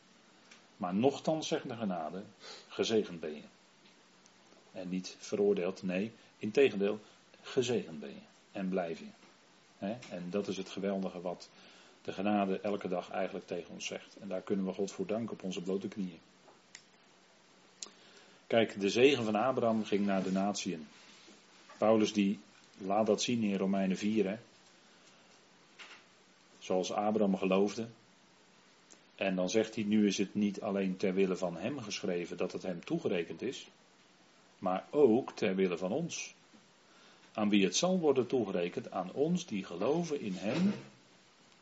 Maar nochtans zegt de genade, gezegend ben je. En niet veroordeeld, nee, Integendeel, gezegend ben je en blijf je. En dat is het geweldige wat de genade elke dag eigenlijk tegen ons zegt. En daar kunnen we God voor danken op onze blote knieën. Kijk, de zegen van Abraham ging naar de natieën. Paulus die laat dat zien in Romeinen 4. Hè? Zoals Abraham geloofde. En dan zegt hij, nu is het niet alleen ter wille van hem geschreven dat het hem toegerekend is maar ook ter wille van ons. Aan wie het zal worden toegerekend, aan ons die geloven in Hem,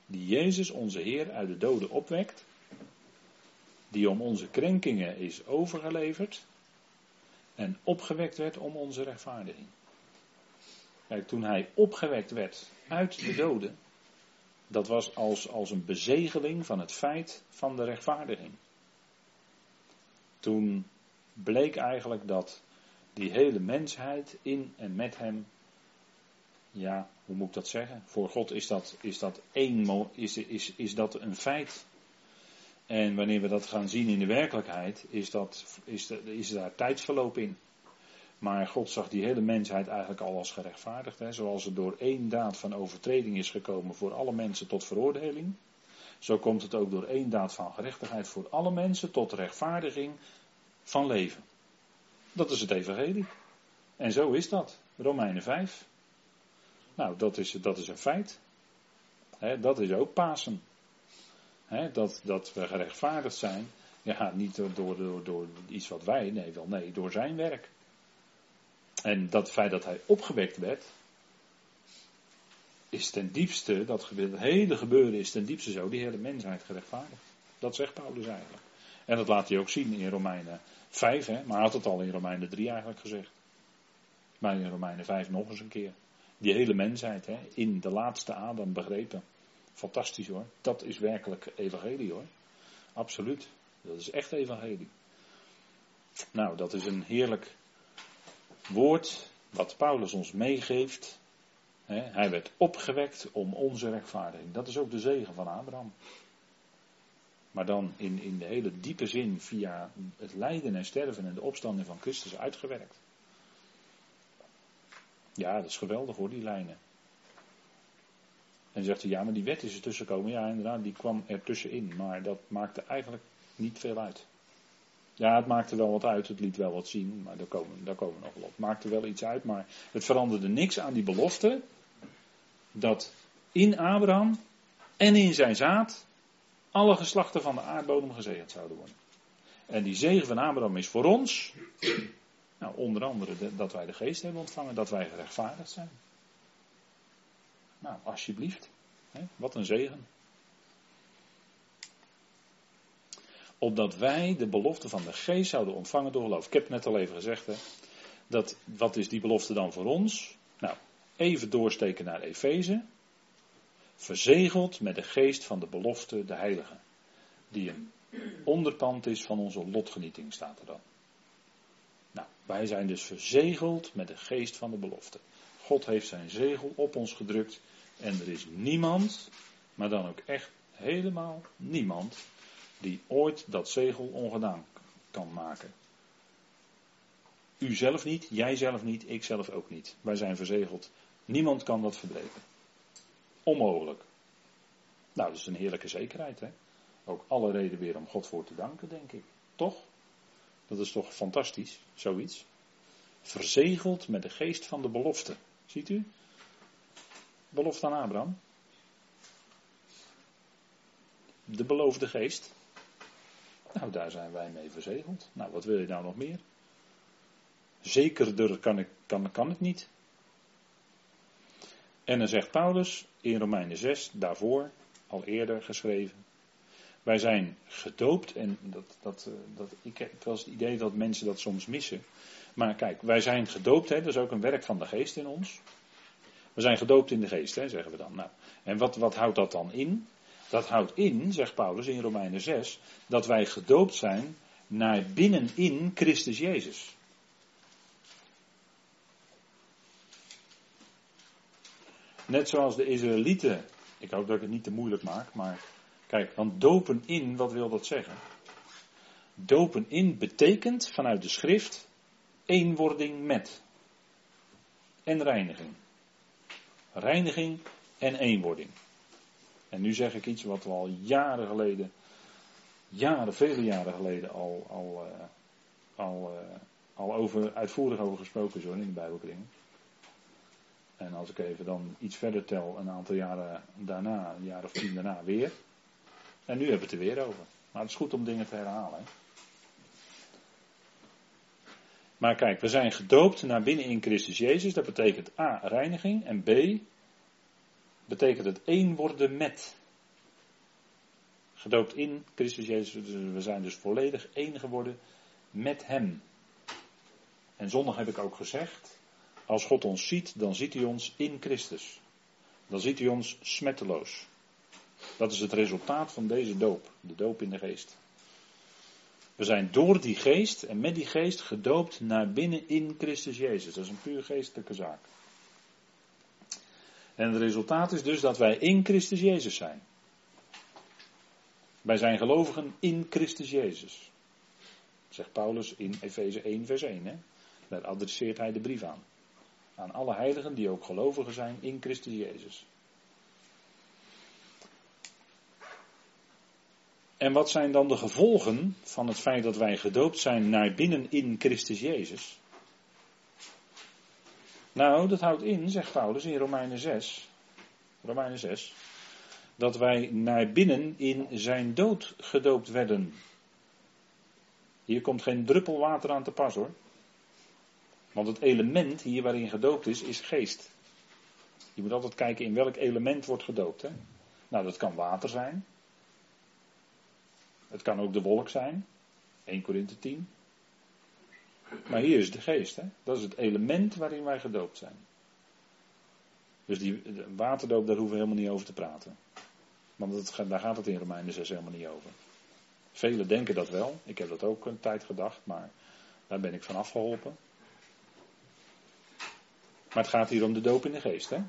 die Jezus onze Heer uit de doden opwekt, die om onze krenkingen is overgeleverd en opgewekt werd om onze rechtvaardiging. Kijk, toen hij opgewekt werd uit de doden, dat was als, als een bezegeling van het feit van de rechtvaardiging. Toen bleek eigenlijk dat die hele mensheid in en met hem, ja, hoe moet ik dat zeggen? Voor God is dat, is dat, één, is, is, is dat een feit. En wanneer we dat gaan zien in de werkelijkheid, is, dat, is, de, is daar tijdsverloop in. Maar God zag die hele mensheid eigenlijk al als gerechtvaardigd. Hè? Zoals er door één daad van overtreding is gekomen voor alle mensen tot veroordeling. Zo komt het ook door één daad van gerechtigheid voor alle mensen tot rechtvaardiging van leven. Dat is het evangelie. En zo is dat. Romeinen 5. Nou, dat is, dat is een feit. dat is ook Pasen. dat, dat we gerechtvaardigd zijn. Ja, niet door, door, door, iets wat wij, nee, wel nee, door zijn werk. En dat feit dat hij opgewekt werd, is ten diepste, dat hele gebeuren is ten diepste zo, die hele mensheid gerechtvaardigd. Dat zegt Paulus eigenlijk. En dat laat hij ook zien in Romeinen 5, hè, maar had het al in Romeinen 3 eigenlijk gezegd. Maar in Romeinen 5 nog eens een keer. Die hele mensheid hè, in de laatste Adam begrepen. Fantastisch hoor. Dat is werkelijk evangelie hoor. Absoluut. Dat is echt evangelie. Nou, dat is een heerlijk woord wat Paulus ons meegeeft. Hij werd opgewekt om onze rechtvaardiging. Dat is ook de zegen van Abraham. Maar dan in, in de hele diepe zin via het lijden en sterven en de opstanding van Christus uitgewerkt. Ja, dat is geweldig hoor, die lijnen. En zegt hij, ja, maar die wet is er tussen komen. Ja, inderdaad, die kwam er tussenin. Maar dat maakte eigenlijk niet veel uit. Ja, het maakte wel wat uit, het liet wel wat zien, maar daar komen, daar komen we nog wel op. Het maakte wel iets uit, maar het veranderde niks aan die belofte dat in Abraham en in zijn zaad alle geslachten van de aardbodem gezegend zouden worden. En die zegen van Abraham is voor ons, nou, onder andere dat wij de geest hebben ontvangen, dat wij gerechtvaardigd zijn. Nou, alsjeblieft, wat een zegen. opdat wij de belofte van de geest zouden ontvangen door geloof. Ik heb net al even gezegd, hè, dat, wat is die belofte dan voor ons? Nou, even doorsteken naar Efeze. Verzegeld met de geest van de belofte, de heilige. Die een onderpand is van onze lotgenieting, staat er dan. Nou, wij zijn dus verzegeld met de geest van de belofte. God heeft zijn zegel op ons gedrukt. En er is niemand, maar dan ook echt helemaal niemand, die ooit dat zegel ongedaan kan maken. U zelf niet, jij zelf niet, ik zelf ook niet. Wij zijn verzegeld. Niemand kan dat verbreken. Onmogelijk. Nou, dat is een heerlijke zekerheid, hè? Ook alle reden weer om God voor te danken, denk ik. Toch? Dat is toch fantastisch, zoiets. Verzegeld met de geest van de belofte. Ziet u? Belofte aan Abraham. De beloofde geest. Nou, daar zijn wij mee verzegeld. Nou, wat wil je nou nog meer? Zekerder kan, ik, kan, kan het niet. En dan zegt Paulus in Romeinen 6, daarvoor, al eerder geschreven. Wij zijn gedoopt en dat, dat, eh, dat, ik heb wel eens het idee dat mensen dat soms missen. Maar kijk, wij zijn gedoopt, hè, dat is ook een werk van de geest in ons. We zijn gedoopt in de geest, hè, zeggen we dan. Nou, en wat, wat houdt dat dan in? Dat houdt in, zegt Paulus in Romeinen 6, dat wij gedoopt zijn naar binnenin Christus Jezus. Net zoals de Israëlieten, ik hoop dat ik het niet te moeilijk maak, maar kijk, want dopen in, wat wil dat zeggen? Dopen in betekent vanuit de schrift eenwording met en reiniging. Reiniging en eenwording. En nu zeg ik iets wat we al jaren geleden, jaren, vele jaren geleden al, al, uh, al, uh, al over, uitvoerig over gesproken zijn in de Bijbelkring. En als ik even dan iets verder tel, een aantal jaren daarna, een jaar of tien daarna weer. En nu hebben we het er weer over. Maar het is goed om dingen te herhalen. Maar kijk, we zijn gedoopt naar binnen in Christus Jezus. Dat betekent A, reiniging. En B, betekent het één worden met. Gedoopt in Christus Jezus, we zijn dus volledig één geworden met Hem. En zondag heb ik ook gezegd, als God ons ziet, dan ziet hij ons in Christus. Dan ziet hij ons smetteloos. Dat is het resultaat van deze doop, de doop in de geest. We zijn door die geest en met die geest gedoopt naar binnen in Christus Jezus. Dat is een puur geestelijke zaak. En het resultaat is dus dat wij in Christus Jezus zijn. Wij zijn gelovigen in Christus Jezus. Zegt Paulus in Efeze 1, vers 1. Hè? Daar adresseert hij de brief aan. Aan alle heiligen die ook gelovigen zijn in Christus Jezus. En wat zijn dan de gevolgen van het feit dat wij gedoopt zijn naar binnen in Christus Jezus? Nou, dat houdt in, zegt Paulus in Romeinen 6, Romeinen 6, dat wij naar binnen in zijn dood gedoopt werden. Hier komt geen druppel water aan te pas hoor. Want het element hier waarin gedoopt is, is geest. Je moet altijd kijken in welk element wordt gedoopt. Hè? Nou, dat kan water zijn. Het kan ook de wolk zijn. 1 Korinthe 10. Maar hier is de geest. Hè? Dat is het element waarin wij gedoopt zijn. Dus die waterdoop, daar hoeven we helemaal niet over te praten. Want dat, daar gaat het in Romeinen 6 helemaal niet over. Velen denken dat wel. Ik heb dat ook een tijd gedacht, maar daar ben ik van afgeholpen. Maar het gaat hier om de doop in de geest. Hè?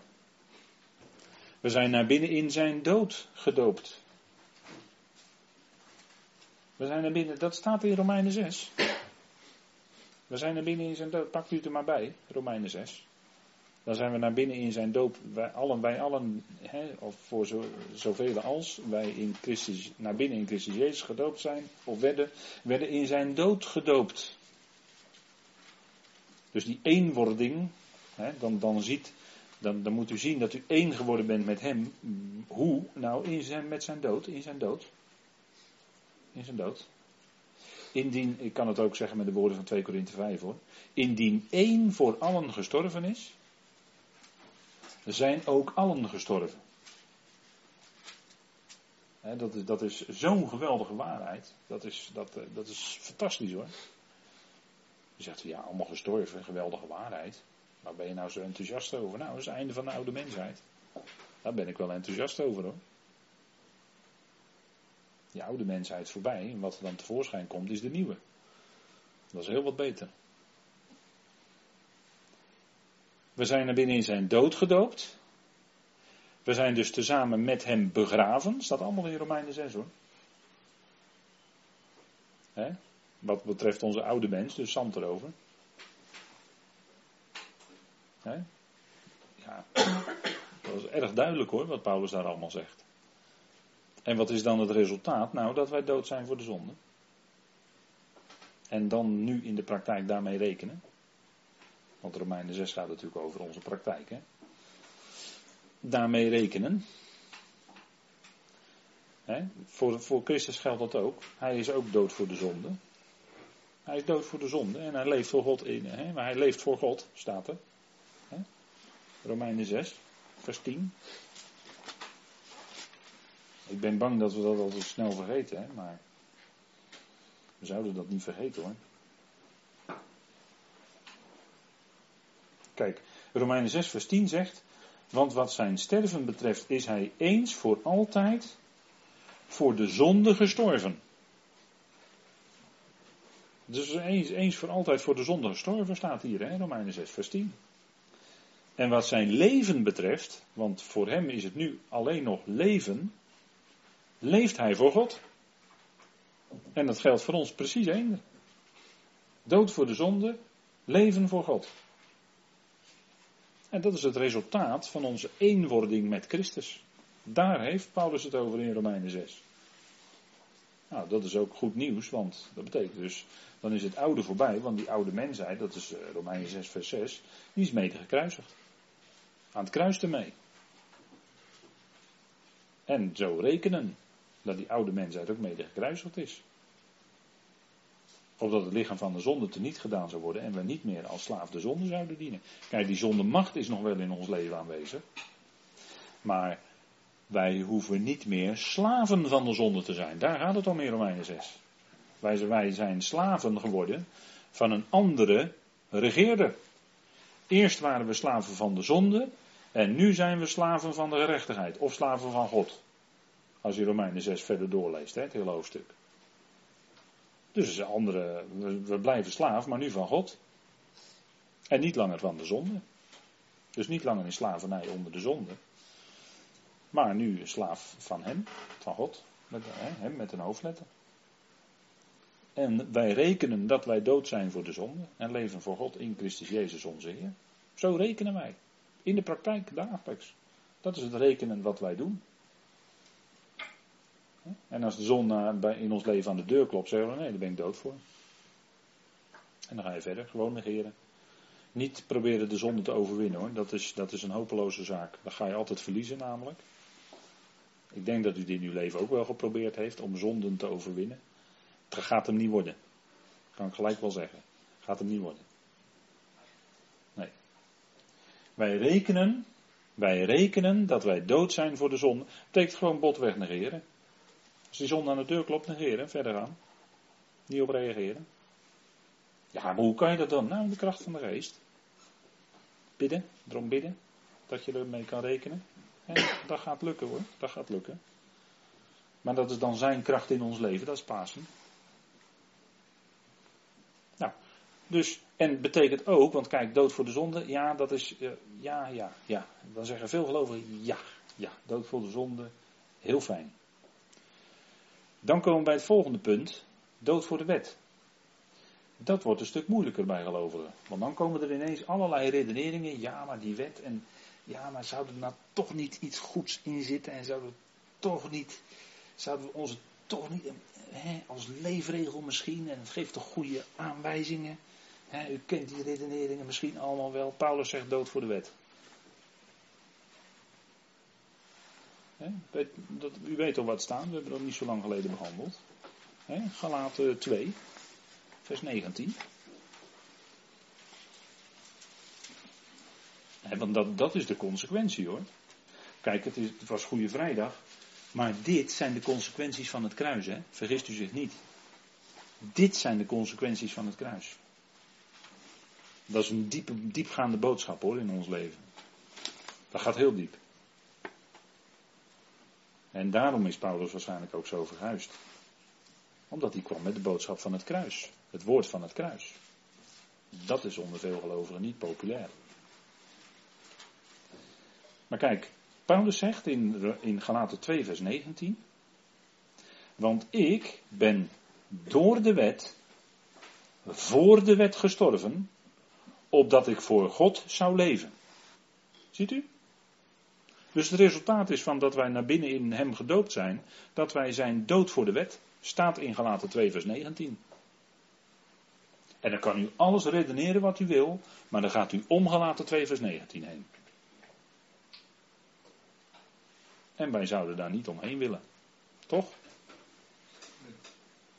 We zijn naar binnen in zijn dood gedoopt. We zijn naar binnen, dat staat in Romeinen 6. We zijn naar binnen in zijn dood. Pakt u het er maar bij, Romeinen 6. Dan zijn we naar binnen in zijn doop. Wij allen, wij allen hè, of voor zo, zoveel als wij in Christus, naar binnen in Christus Jezus gedoopt zijn, of werden, werden in zijn dood gedoopt. Dus die eenwording, dan, dan, ziet, dan, dan moet u zien dat u één geworden bent met hem. Hoe? Nou, in zijn, met zijn dood, in zijn dood. In zijn dood. Indien, ik kan het ook zeggen met de woorden van 2 Korinthe 5 hoor. Indien één voor allen gestorven is, zijn ook allen gestorven. dat is, dat is zo'n geweldige waarheid. Dat is, dat, eh, dat is fantastisch hoor. Je zegt, ja, allemaal gestorven, geweldige waarheid. Waar ben je nou zo enthousiast over? Nou, dat is het einde van de oude mensheid. Daar ben ik wel enthousiast over hoor. Die oude mensheid voorbij. En wat er dan tevoorschijn komt, is de nieuwe. Dat is heel wat beter. We zijn er binnen in zijn dood gedoopt. We zijn dus tezamen met hem begraven. Staat allemaal in Romeinen 6 hoor. Wat betreft onze oude mens, dus zand erover. Ja, dat is erg duidelijk hoor, wat Paulus daar allemaal zegt. En wat is dan het resultaat? Nou, dat wij dood zijn voor de zonde. En dan nu in de praktijk daarmee rekenen. Want Romeinen 6 gaat natuurlijk over onze praktijk. Hè? Daarmee rekenen. Voor, voor Christus geldt dat ook. Hij is ook dood voor de zonde. Hij is dood voor de zonde en hij leeft voor God in. Maar hij leeft voor God, staat er. Romeinen 6, vers 10. Ik ben bang dat we dat al snel vergeten, hè? maar we zouden dat niet vergeten hoor. Kijk, Romeinen 6, vers 10 zegt: Want wat zijn sterven betreft, is hij eens voor altijd voor de zonde gestorven. Dus eens, eens voor altijd voor de zonde gestorven staat hier, hè, Romeinen 6, vers 10. En wat zijn leven betreft, want voor hem is het nu alleen nog leven, leeft hij voor God. En dat geldt voor ons precies één. Dood voor de zonde, leven voor God. En dat is het resultaat van onze eenwording met Christus. Daar heeft Paulus het over in Romeinen 6. Nou, dat is ook goed nieuws, want dat betekent dus, dan is het oude voorbij, want die oude mensheid, dat is eh, Romeinen 6 vers 6, die is mede gekruisigd. Aan het kruis ermee. En zo rekenen dat die oude mensheid ook mede gekruisigd is. Opdat het lichaam van de zonde teniet gedaan zou worden en we niet meer als slaaf de zonde zouden dienen. Kijk, die zondemacht is nog wel in ons leven aanwezig. Maar wij hoeven niet meer slaven van de zonde te zijn. Daar gaat het om in Romeinen 6. Wij, wij zijn slaven geworden van een andere regeerder. Eerst waren we slaven van de zonde en nu zijn we slaven van de gerechtigheid of slaven van God. Als je Romeinen 6 verder doorleest, hè, het hele hoofdstuk. Dus andere, we, we blijven slaaf, maar nu van God. En niet langer van de zonde. Dus niet langer in slavernij onder de zonde. Maar nu slaaf van hem, van God. Met, hè, hem met een hoofdletter. En wij rekenen dat wij dood zijn voor de zonde. En leven voor God in Christus Jezus onze Heer. Zo rekenen wij. In de praktijk dagelijks. Dat is het rekenen wat wij doen. En als de zon in ons leven aan de deur klopt, zeggen we nee, daar ben ik dood voor. En dan ga je verder, gewoon negeren. Niet proberen de zonde te overwinnen hoor, dat is, dat is een hopeloze zaak. Dan ga je altijd verliezen namelijk. Ik denk dat u dit in uw leven ook wel geprobeerd heeft om zonden te overwinnen. Het gaat hem niet worden. Kan ik gelijk wel zeggen. Gaat hem niet worden. Nee. Wij rekenen, wij rekenen dat wij dood zijn voor de zonde. Betekent gewoon botweg negeren. Als die zon aan de deur klopt, negeren, verder gaan. Niet op reageren. Ja, maar hoe kan je dat dan? Nou, de kracht van de geest. Bidden, erom bidden, dat je ermee kan rekenen. En dat gaat lukken hoor, dat gaat lukken. Maar dat is dan zijn kracht in ons leven, dat is Pasen. Nou, dus, en betekent ook, want kijk, dood voor de zonde, ja, dat is, uh, ja, ja, ja. Dan zeggen veel gelovigen, ja, ja, dood voor de zonde, heel fijn. Dan komen we bij het volgende punt, dood voor de wet. Dat wordt een stuk moeilijker bij gelovigen. Want dan komen er ineens allerlei redeneringen. Ja, maar die wet. En ja, maar zouden er nou toch niet iets goeds in zitten? En zouden we toch niet. Zouden we onze toch niet. Hè, als leefregel misschien. En het geeft toch goede aanwijzingen. U kent die redeneringen misschien allemaal wel. Paulus zegt dood voor de wet. Dat, u weet al wat staan. We hebben dat niet zo lang geleden behandeld. Hè, Galaten 2 vers 19. want dat, dat is de consequentie hoor. Kijk, het, is, het was Goede Vrijdag. Maar dit zijn de consequenties van het kruis, hè? vergist u zich niet. Dit zijn de consequenties van het kruis. Dat is een diepe, diepgaande boodschap hoor in ons leven. Dat gaat heel diep. En daarom is Paulus waarschijnlijk ook zo verhuisd. Omdat hij kwam met de boodschap van het kruis. Het woord van het kruis. Dat is onder veel gelovigen niet populair. Maar kijk, Paulus zegt in, in Galaten 2, vers 19. Want ik ben door de wet, voor de wet gestorven, opdat ik voor God zou leven. Ziet u? Dus het resultaat is van dat wij naar binnen in hem gedoopt zijn, dat wij zijn dood voor de wet. Staat in Galaten 2, vers 19. En dan kan u alles redeneren wat u wil, maar dan gaat u omgelaten 2 vers 19 heen. En wij zouden daar niet omheen willen. Toch?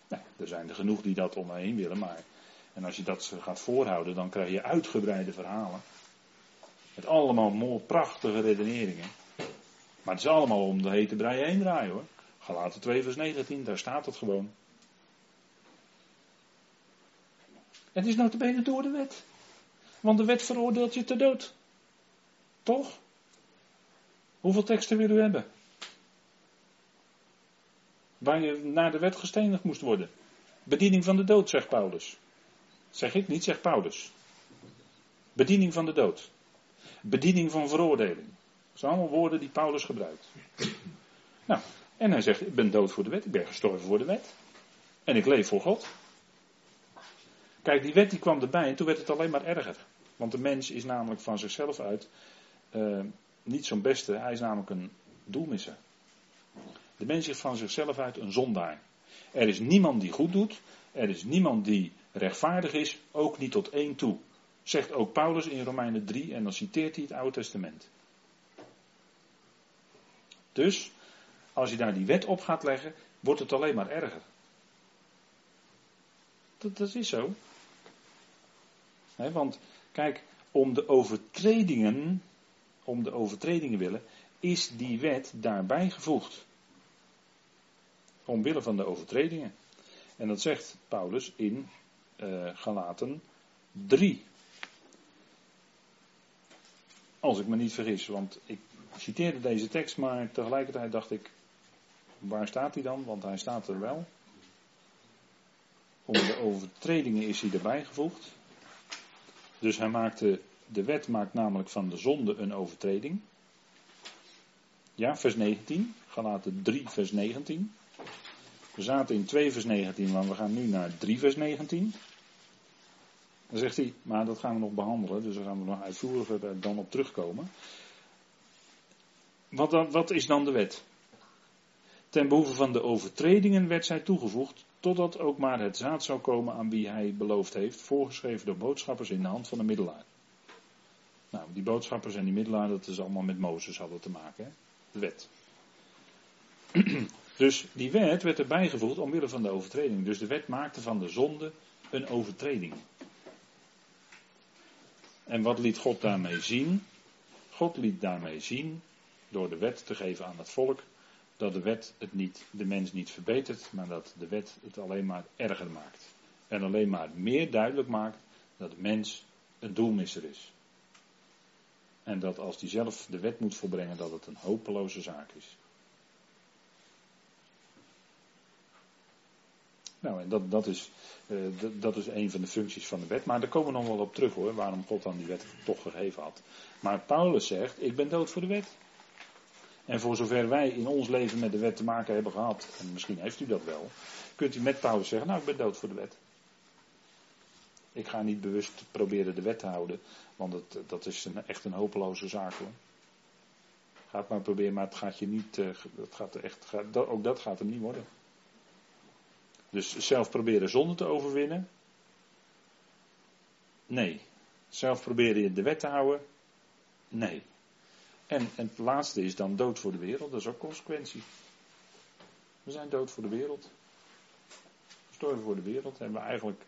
Nee, er zijn er genoeg die dat omheen willen, maar. En als je dat gaat voorhouden, dan krijg je uitgebreide verhalen. Met allemaal mooie, prachtige redeneringen. Maar het is allemaal om de hete brei heen draaien hoor. Galaten 2 vers 19, daar staat het gewoon. Het is notabene door de wet. Want de wet veroordeelt je te dood. Toch? Hoeveel teksten wil u hebben? Waar je naar de wet gestenigd moest worden. Bediening van de dood, zegt Paulus. Zeg ik niet, zegt Paulus. Bediening van de dood. Bediening van veroordeling. Dat zijn allemaal woorden die Paulus gebruikt. Nou, en hij zegt, ik ben dood voor de wet, ik ben gestorven voor de wet. En ik leef voor God. Kijk, die wet die kwam erbij en toen werd het alleen maar erger. Want de mens is namelijk van zichzelf uit uh, niet zo'n beste, hij is namelijk een doelmisser. De mens is van zichzelf uit een zondaar. Er is niemand die goed doet, er is niemand die rechtvaardig is, ook niet tot één toe. Zegt ook Paulus in Romeinen 3 en dan citeert hij het Oude Testament. Dus, als je daar die wet op gaat leggen, wordt het alleen maar erger. Dat, is zo want kijk, om de overtredingen, om de overtredingen willen, is die wet daarbij gevoegd. Omwille van de overtredingen. En dat zegt Paulus in uh, Galaten 3. Als ik me niet vergis, want ik citeerde deze tekst, maar tegelijkertijd dacht ik, Waar staat hij dan? Want hij staat er wel. Onder de overtredingen is hij erbij gevoegd. Dus hij maakte, de wet maakt namelijk van de zonde een overtreding. Ja, vers 19. Galaten 3, vers 19. We zaten in 2 vers 19, maar we gaan nu naar 3 vers 19. Dan zegt hij, maar dat gaan we nog behandelen, dus daar gaan we nog uitvoeriger dan op terugkomen. Wat, dan, wat is dan de wet? Ten behoeve van de overtredingen werd zij toegevoegd, totdat ook maar het zaad zou komen aan wie hij beloofd heeft, voorgeschreven door boodschappers in de hand van de middelaar. Nou, die boodschappers en die middelaar, dat is allemaal met Mozes hadden te maken, hè? de wet. Dus die wet werd erbij gevoegd omwille van de overtreding. Dus de wet maakte van de zonde een overtreding. En wat liet God daarmee zien? God liet daarmee zien, door de wet te geven aan het volk, dat de wet het niet, de mens niet verbetert, maar dat de wet het alleen maar erger maakt. En alleen maar meer duidelijk maakt dat de mens een doelmisser is. En dat als hij zelf de wet moet volbrengen, dat het een hopeloze zaak is. Nou, en dat, dat, is, uh, dat is een van de functies van de wet. Maar daar komen we nog wel op terug hoor, waarom God dan die wet toch gegeven had. Maar Paulus zegt, ik ben dood voor de wet. En voor zover wij in ons leven met de wet te maken hebben gehad, en misschien heeft u dat wel, kunt u met Paulus zeggen, nou ik ben dood voor de wet. Ik ga niet bewust proberen de wet te houden, want het, dat is een, echt een hopeloze zaak hoor. Ga het maar proberen, maar het gaat je niet, uh, het gaat echt, gaat, ook dat gaat hem niet worden. Dus zelf proberen zonde te overwinnen? Nee. Zelf proberen de wet te houden? Nee. En, en het laatste is dan dood voor de wereld, dat is ook consequentie. We zijn dood voor de wereld. Gestorven voor de wereld, hebben we eigenlijk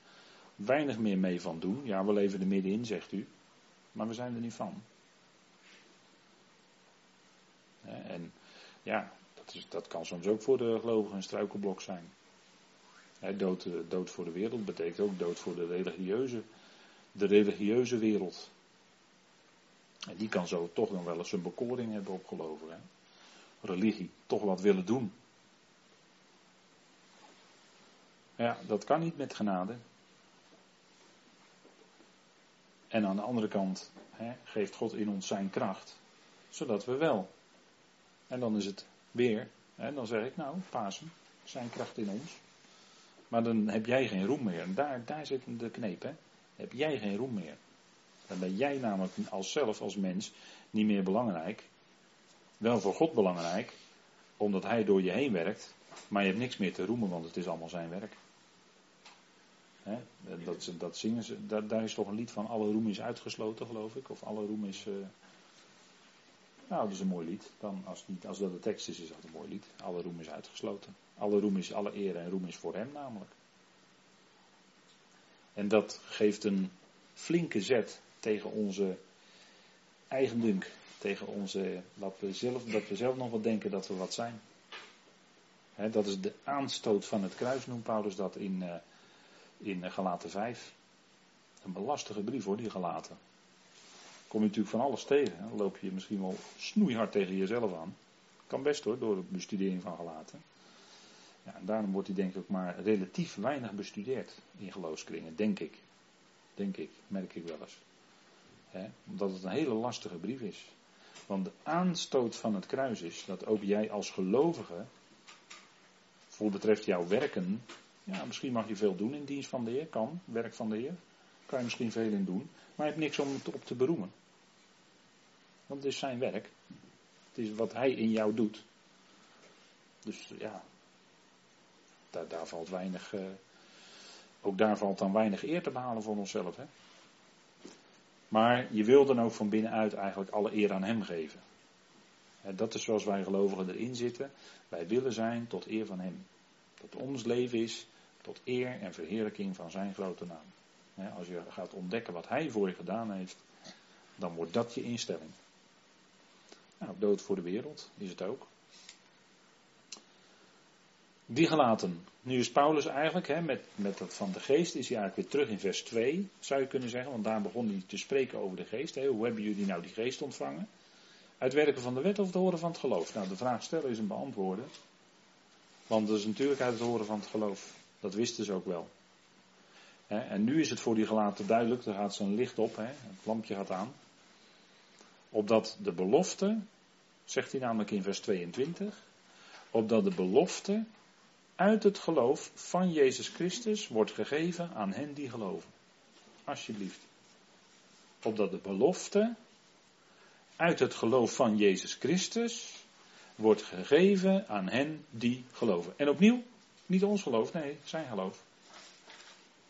weinig meer mee van doen. Ja, we leven er middenin, zegt u. Maar we zijn er niet van. En ja, dat, is, dat kan soms ook voor de gelovigen een struikelblok zijn dood, eh, dood voor de wereld betekent ook dood voor de religieuze, de religieuze wereld. En die kan zo toch nog wel eens een bekoring hebben opgeloven. Hè? Religie, toch wat willen doen. Ja, dat kan niet met genade. En aan de andere kant hè, geeft God in ons zijn kracht, zodat we wel. En dan is het weer, hè, dan zeg ik nou, Pasen, zijn kracht in ons. Maar dan heb jij geen roem meer. En daar, daar zit de kneep, hè. Heb jij geen roem meer. Dan ben jij namelijk als zelf, als mens, niet meer belangrijk. Wel voor God belangrijk, omdat Hij door je heen werkt. Maar je hebt niks meer te roemen, want het is allemaal zijn werk. Hè? Dat, dat zingen ze, daar, daar, is toch een lied van alle roem is uitgesloten, geloof ik. Of alle roem is. Uh... Nou, dat is een mooi lied. Dan, als, niet, als dat de tekst is, is dat een mooi lied. Alle roem is uitgesloten. Alle roem is, alle eer en roem is voor hem namelijk. En dat geeft een flinke zet tegen onze eigendunk. Tegen onze, wat we zelf, dat we zelf nog wat denken dat we wat zijn. dat is de aanstoot van het kruis, noemt Paulus dat in, uh, in Galaten 5. Een belastige brief hoor, die Galaten. Kom je natuurlijk van alles tegen. Dan loop je misschien wel snoeihard tegen jezelf aan. Kan best hoor, door de bestudering van Galaten. Ja, en daarom wordt hij denk ik ook maar relatief weinig bestudeerd in geloofskringen, denk ik. Denk ik, merk ik wel eens. omdat het een hele lastige brief is. Want de aanstoot van het kruis is dat ook jij als gelovige, voor betreft jouw werken, ja, misschien mag je veel doen in dienst van de Heer, kan, werk van de Heer, kan je misschien veel in doen, maar je hebt niks om het op te beroemen. Want het is zijn werk. Het is wat hij in jou doet. Dus ja, daar, daar valt weinig, uh, ook daar valt dan weinig eer te behalen voor onszelf. Hè? Maar je wil dan ook van binnenuit eigenlijk alle eer aan hem geven. dat is zoals wij gelovigen erin zitten. Wij willen zijn tot eer van hem. Dat ons leven is tot eer en verheerlijking van zijn grote naam. als je gaat ontdekken wat hij voor je gedaan heeft, dan wordt dat je instelling. Nou, dood voor de wereld is het ook. Die gelaten. Nu is Paulus eigenlijk, hè, met, met dat van de geest, is hij eigenlijk weer terug in vers 2, zou je kunnen zeggen. Want daar begon hij te spreken over de geest. Hè. Hoe hebben jullie nou die geest ontvangen? Uit werken van de wet of het horen van het geloof? Nou, de vraag stellen is een beantwoorden. Want dat is natuurlijk uit het horen van het geloof. Dat wisten ze ook wel. En nu is het voor die gelaten duidelijk, er gaat zo'n licht op, het lampje gaat aan. Opdat de belofte, zegt hij namelijk in vers 22, opdat de belofte uit het geloof van Jezus Christus wordt gegeven aan hen die geloven. Alsjeblieft. Opdat de belofte uit het geloof van Jezus Christus wordt gegeven aan hen die geloven. En opnieuw, niet ons geloof, nee, zijn geloof.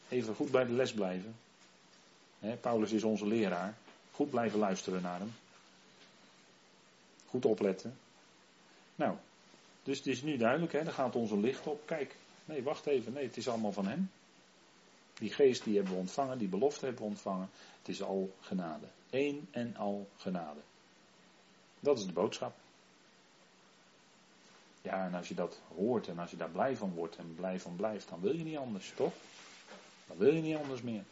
Even goed bij de les blijven. Paulus is onze leraar. Goed blijven luisteren naar hem. Goed opletten. Nou, dus het is nu duidelijk, hè, er gaat onze licht op. Kijk, nee, wacht even, nee, het is allemaal van hem. Die geest die hebben we ontvangen, die belofte hebben we ontvangen. Het is al genade. Eén en al genade. Dat is de boodschap. Ja, en als je dat hoort en als je daar blij van wordt en blij van blijft, dan wil je niet anders, toch? Dan wil je niet anders meer.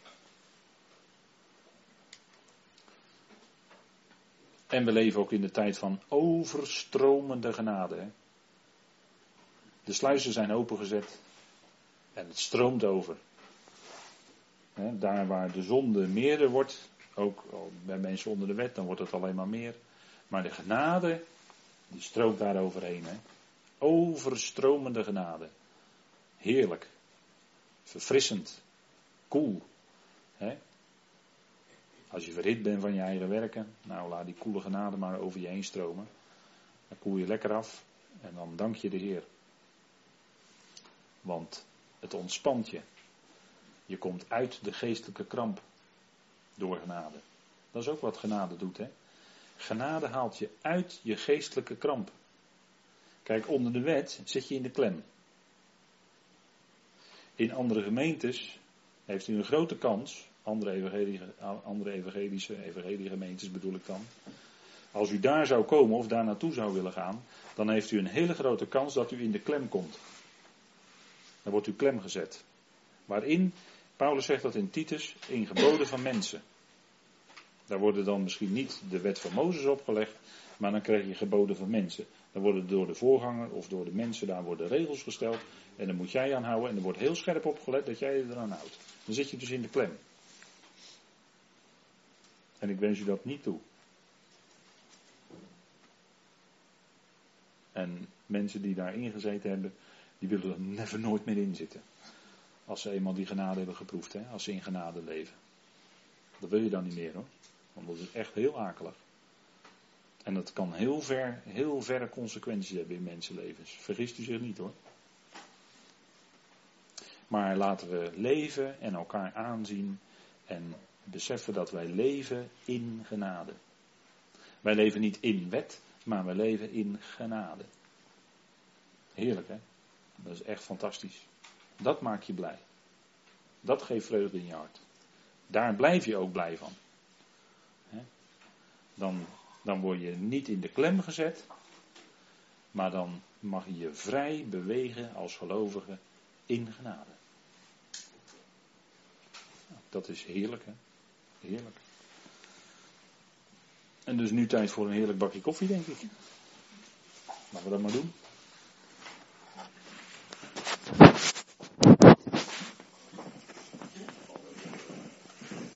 En we leven ook in de tijd van overstromende genade. De sluizen zijn opengezet en het stroomt over. daar waar de zonde meerder wordt, ook bij mensen onder de wet, dan wordt het alleen maar meer. Maar de genade, die stroomt daar overheen. Overstromende genade. Heerlijk. Verfrissend. Koel. Cool. Als je verhit bent van je eigen werken, nou laat die koele genade maar over je heen stromen. Dan koel je lekker af en dan dank je de Heer. Want het ontspant je. Je komt uit de geestelijke kramp door genade. Dat is ook wat genade doet, hè? Genade haalt je uit je geestelijke kramp. Kijk, onder de wet zit je in de klem. In andere gemeentes heeft u een grote kans, andere evangelische, andere evangelische, evangelische gemeentes bedoel ik dan. Als u daar zou komen of daar naartoe zou willen gaan, dan heeft u een hele grote kans dat u in de klem komt. Dan wordt u klem gezet. Waarin, Paulus zegt dat in Titus, in geboden van mensen. Daar worden dan misschien niet de wet van Mozes opgelegd, maar dan krijg je geboden van mensen. Dan worden door de voorganger of door de mensen daar worden regels gesteld. En dan moet jij aan houden. En er wordt heel scherp opgelet dat jij je eraan houdt. Dan zit je dus in de klem. En ik wens je dat niet toe. En mensen die daarin gezeten hebben, die willen er never nooit meer in zitten. Als ze eenmaal die genade hebben geproefd, hè? als ze in genade leven. Dat wil je dan niet meer hoor. Want dat is echt heel akelig. En dat kan heel ver, heel verre consequenties hebben in mensenlevens. Vergist u zich niet hoor. Maar laten we leven en elkaar aanzien en beseffen dat wij leven in genade. Wij leven niet in wet, maar wij leven in genade. Heerlijk hè? Dat is echt fantastisch. Dat maakt je blij. Dat geeft vreugde in je hart. Daar blijf je ook blij van. Dan, dan word je niet in de klem gezet, maar dan mag je je vrij bewegen als gelovige in genade. Dat is heerlijk, hè? Heerlijk. En dus nu tijd voor een heerlijk bakje koffie, denk ik. Laten we dat maar doen.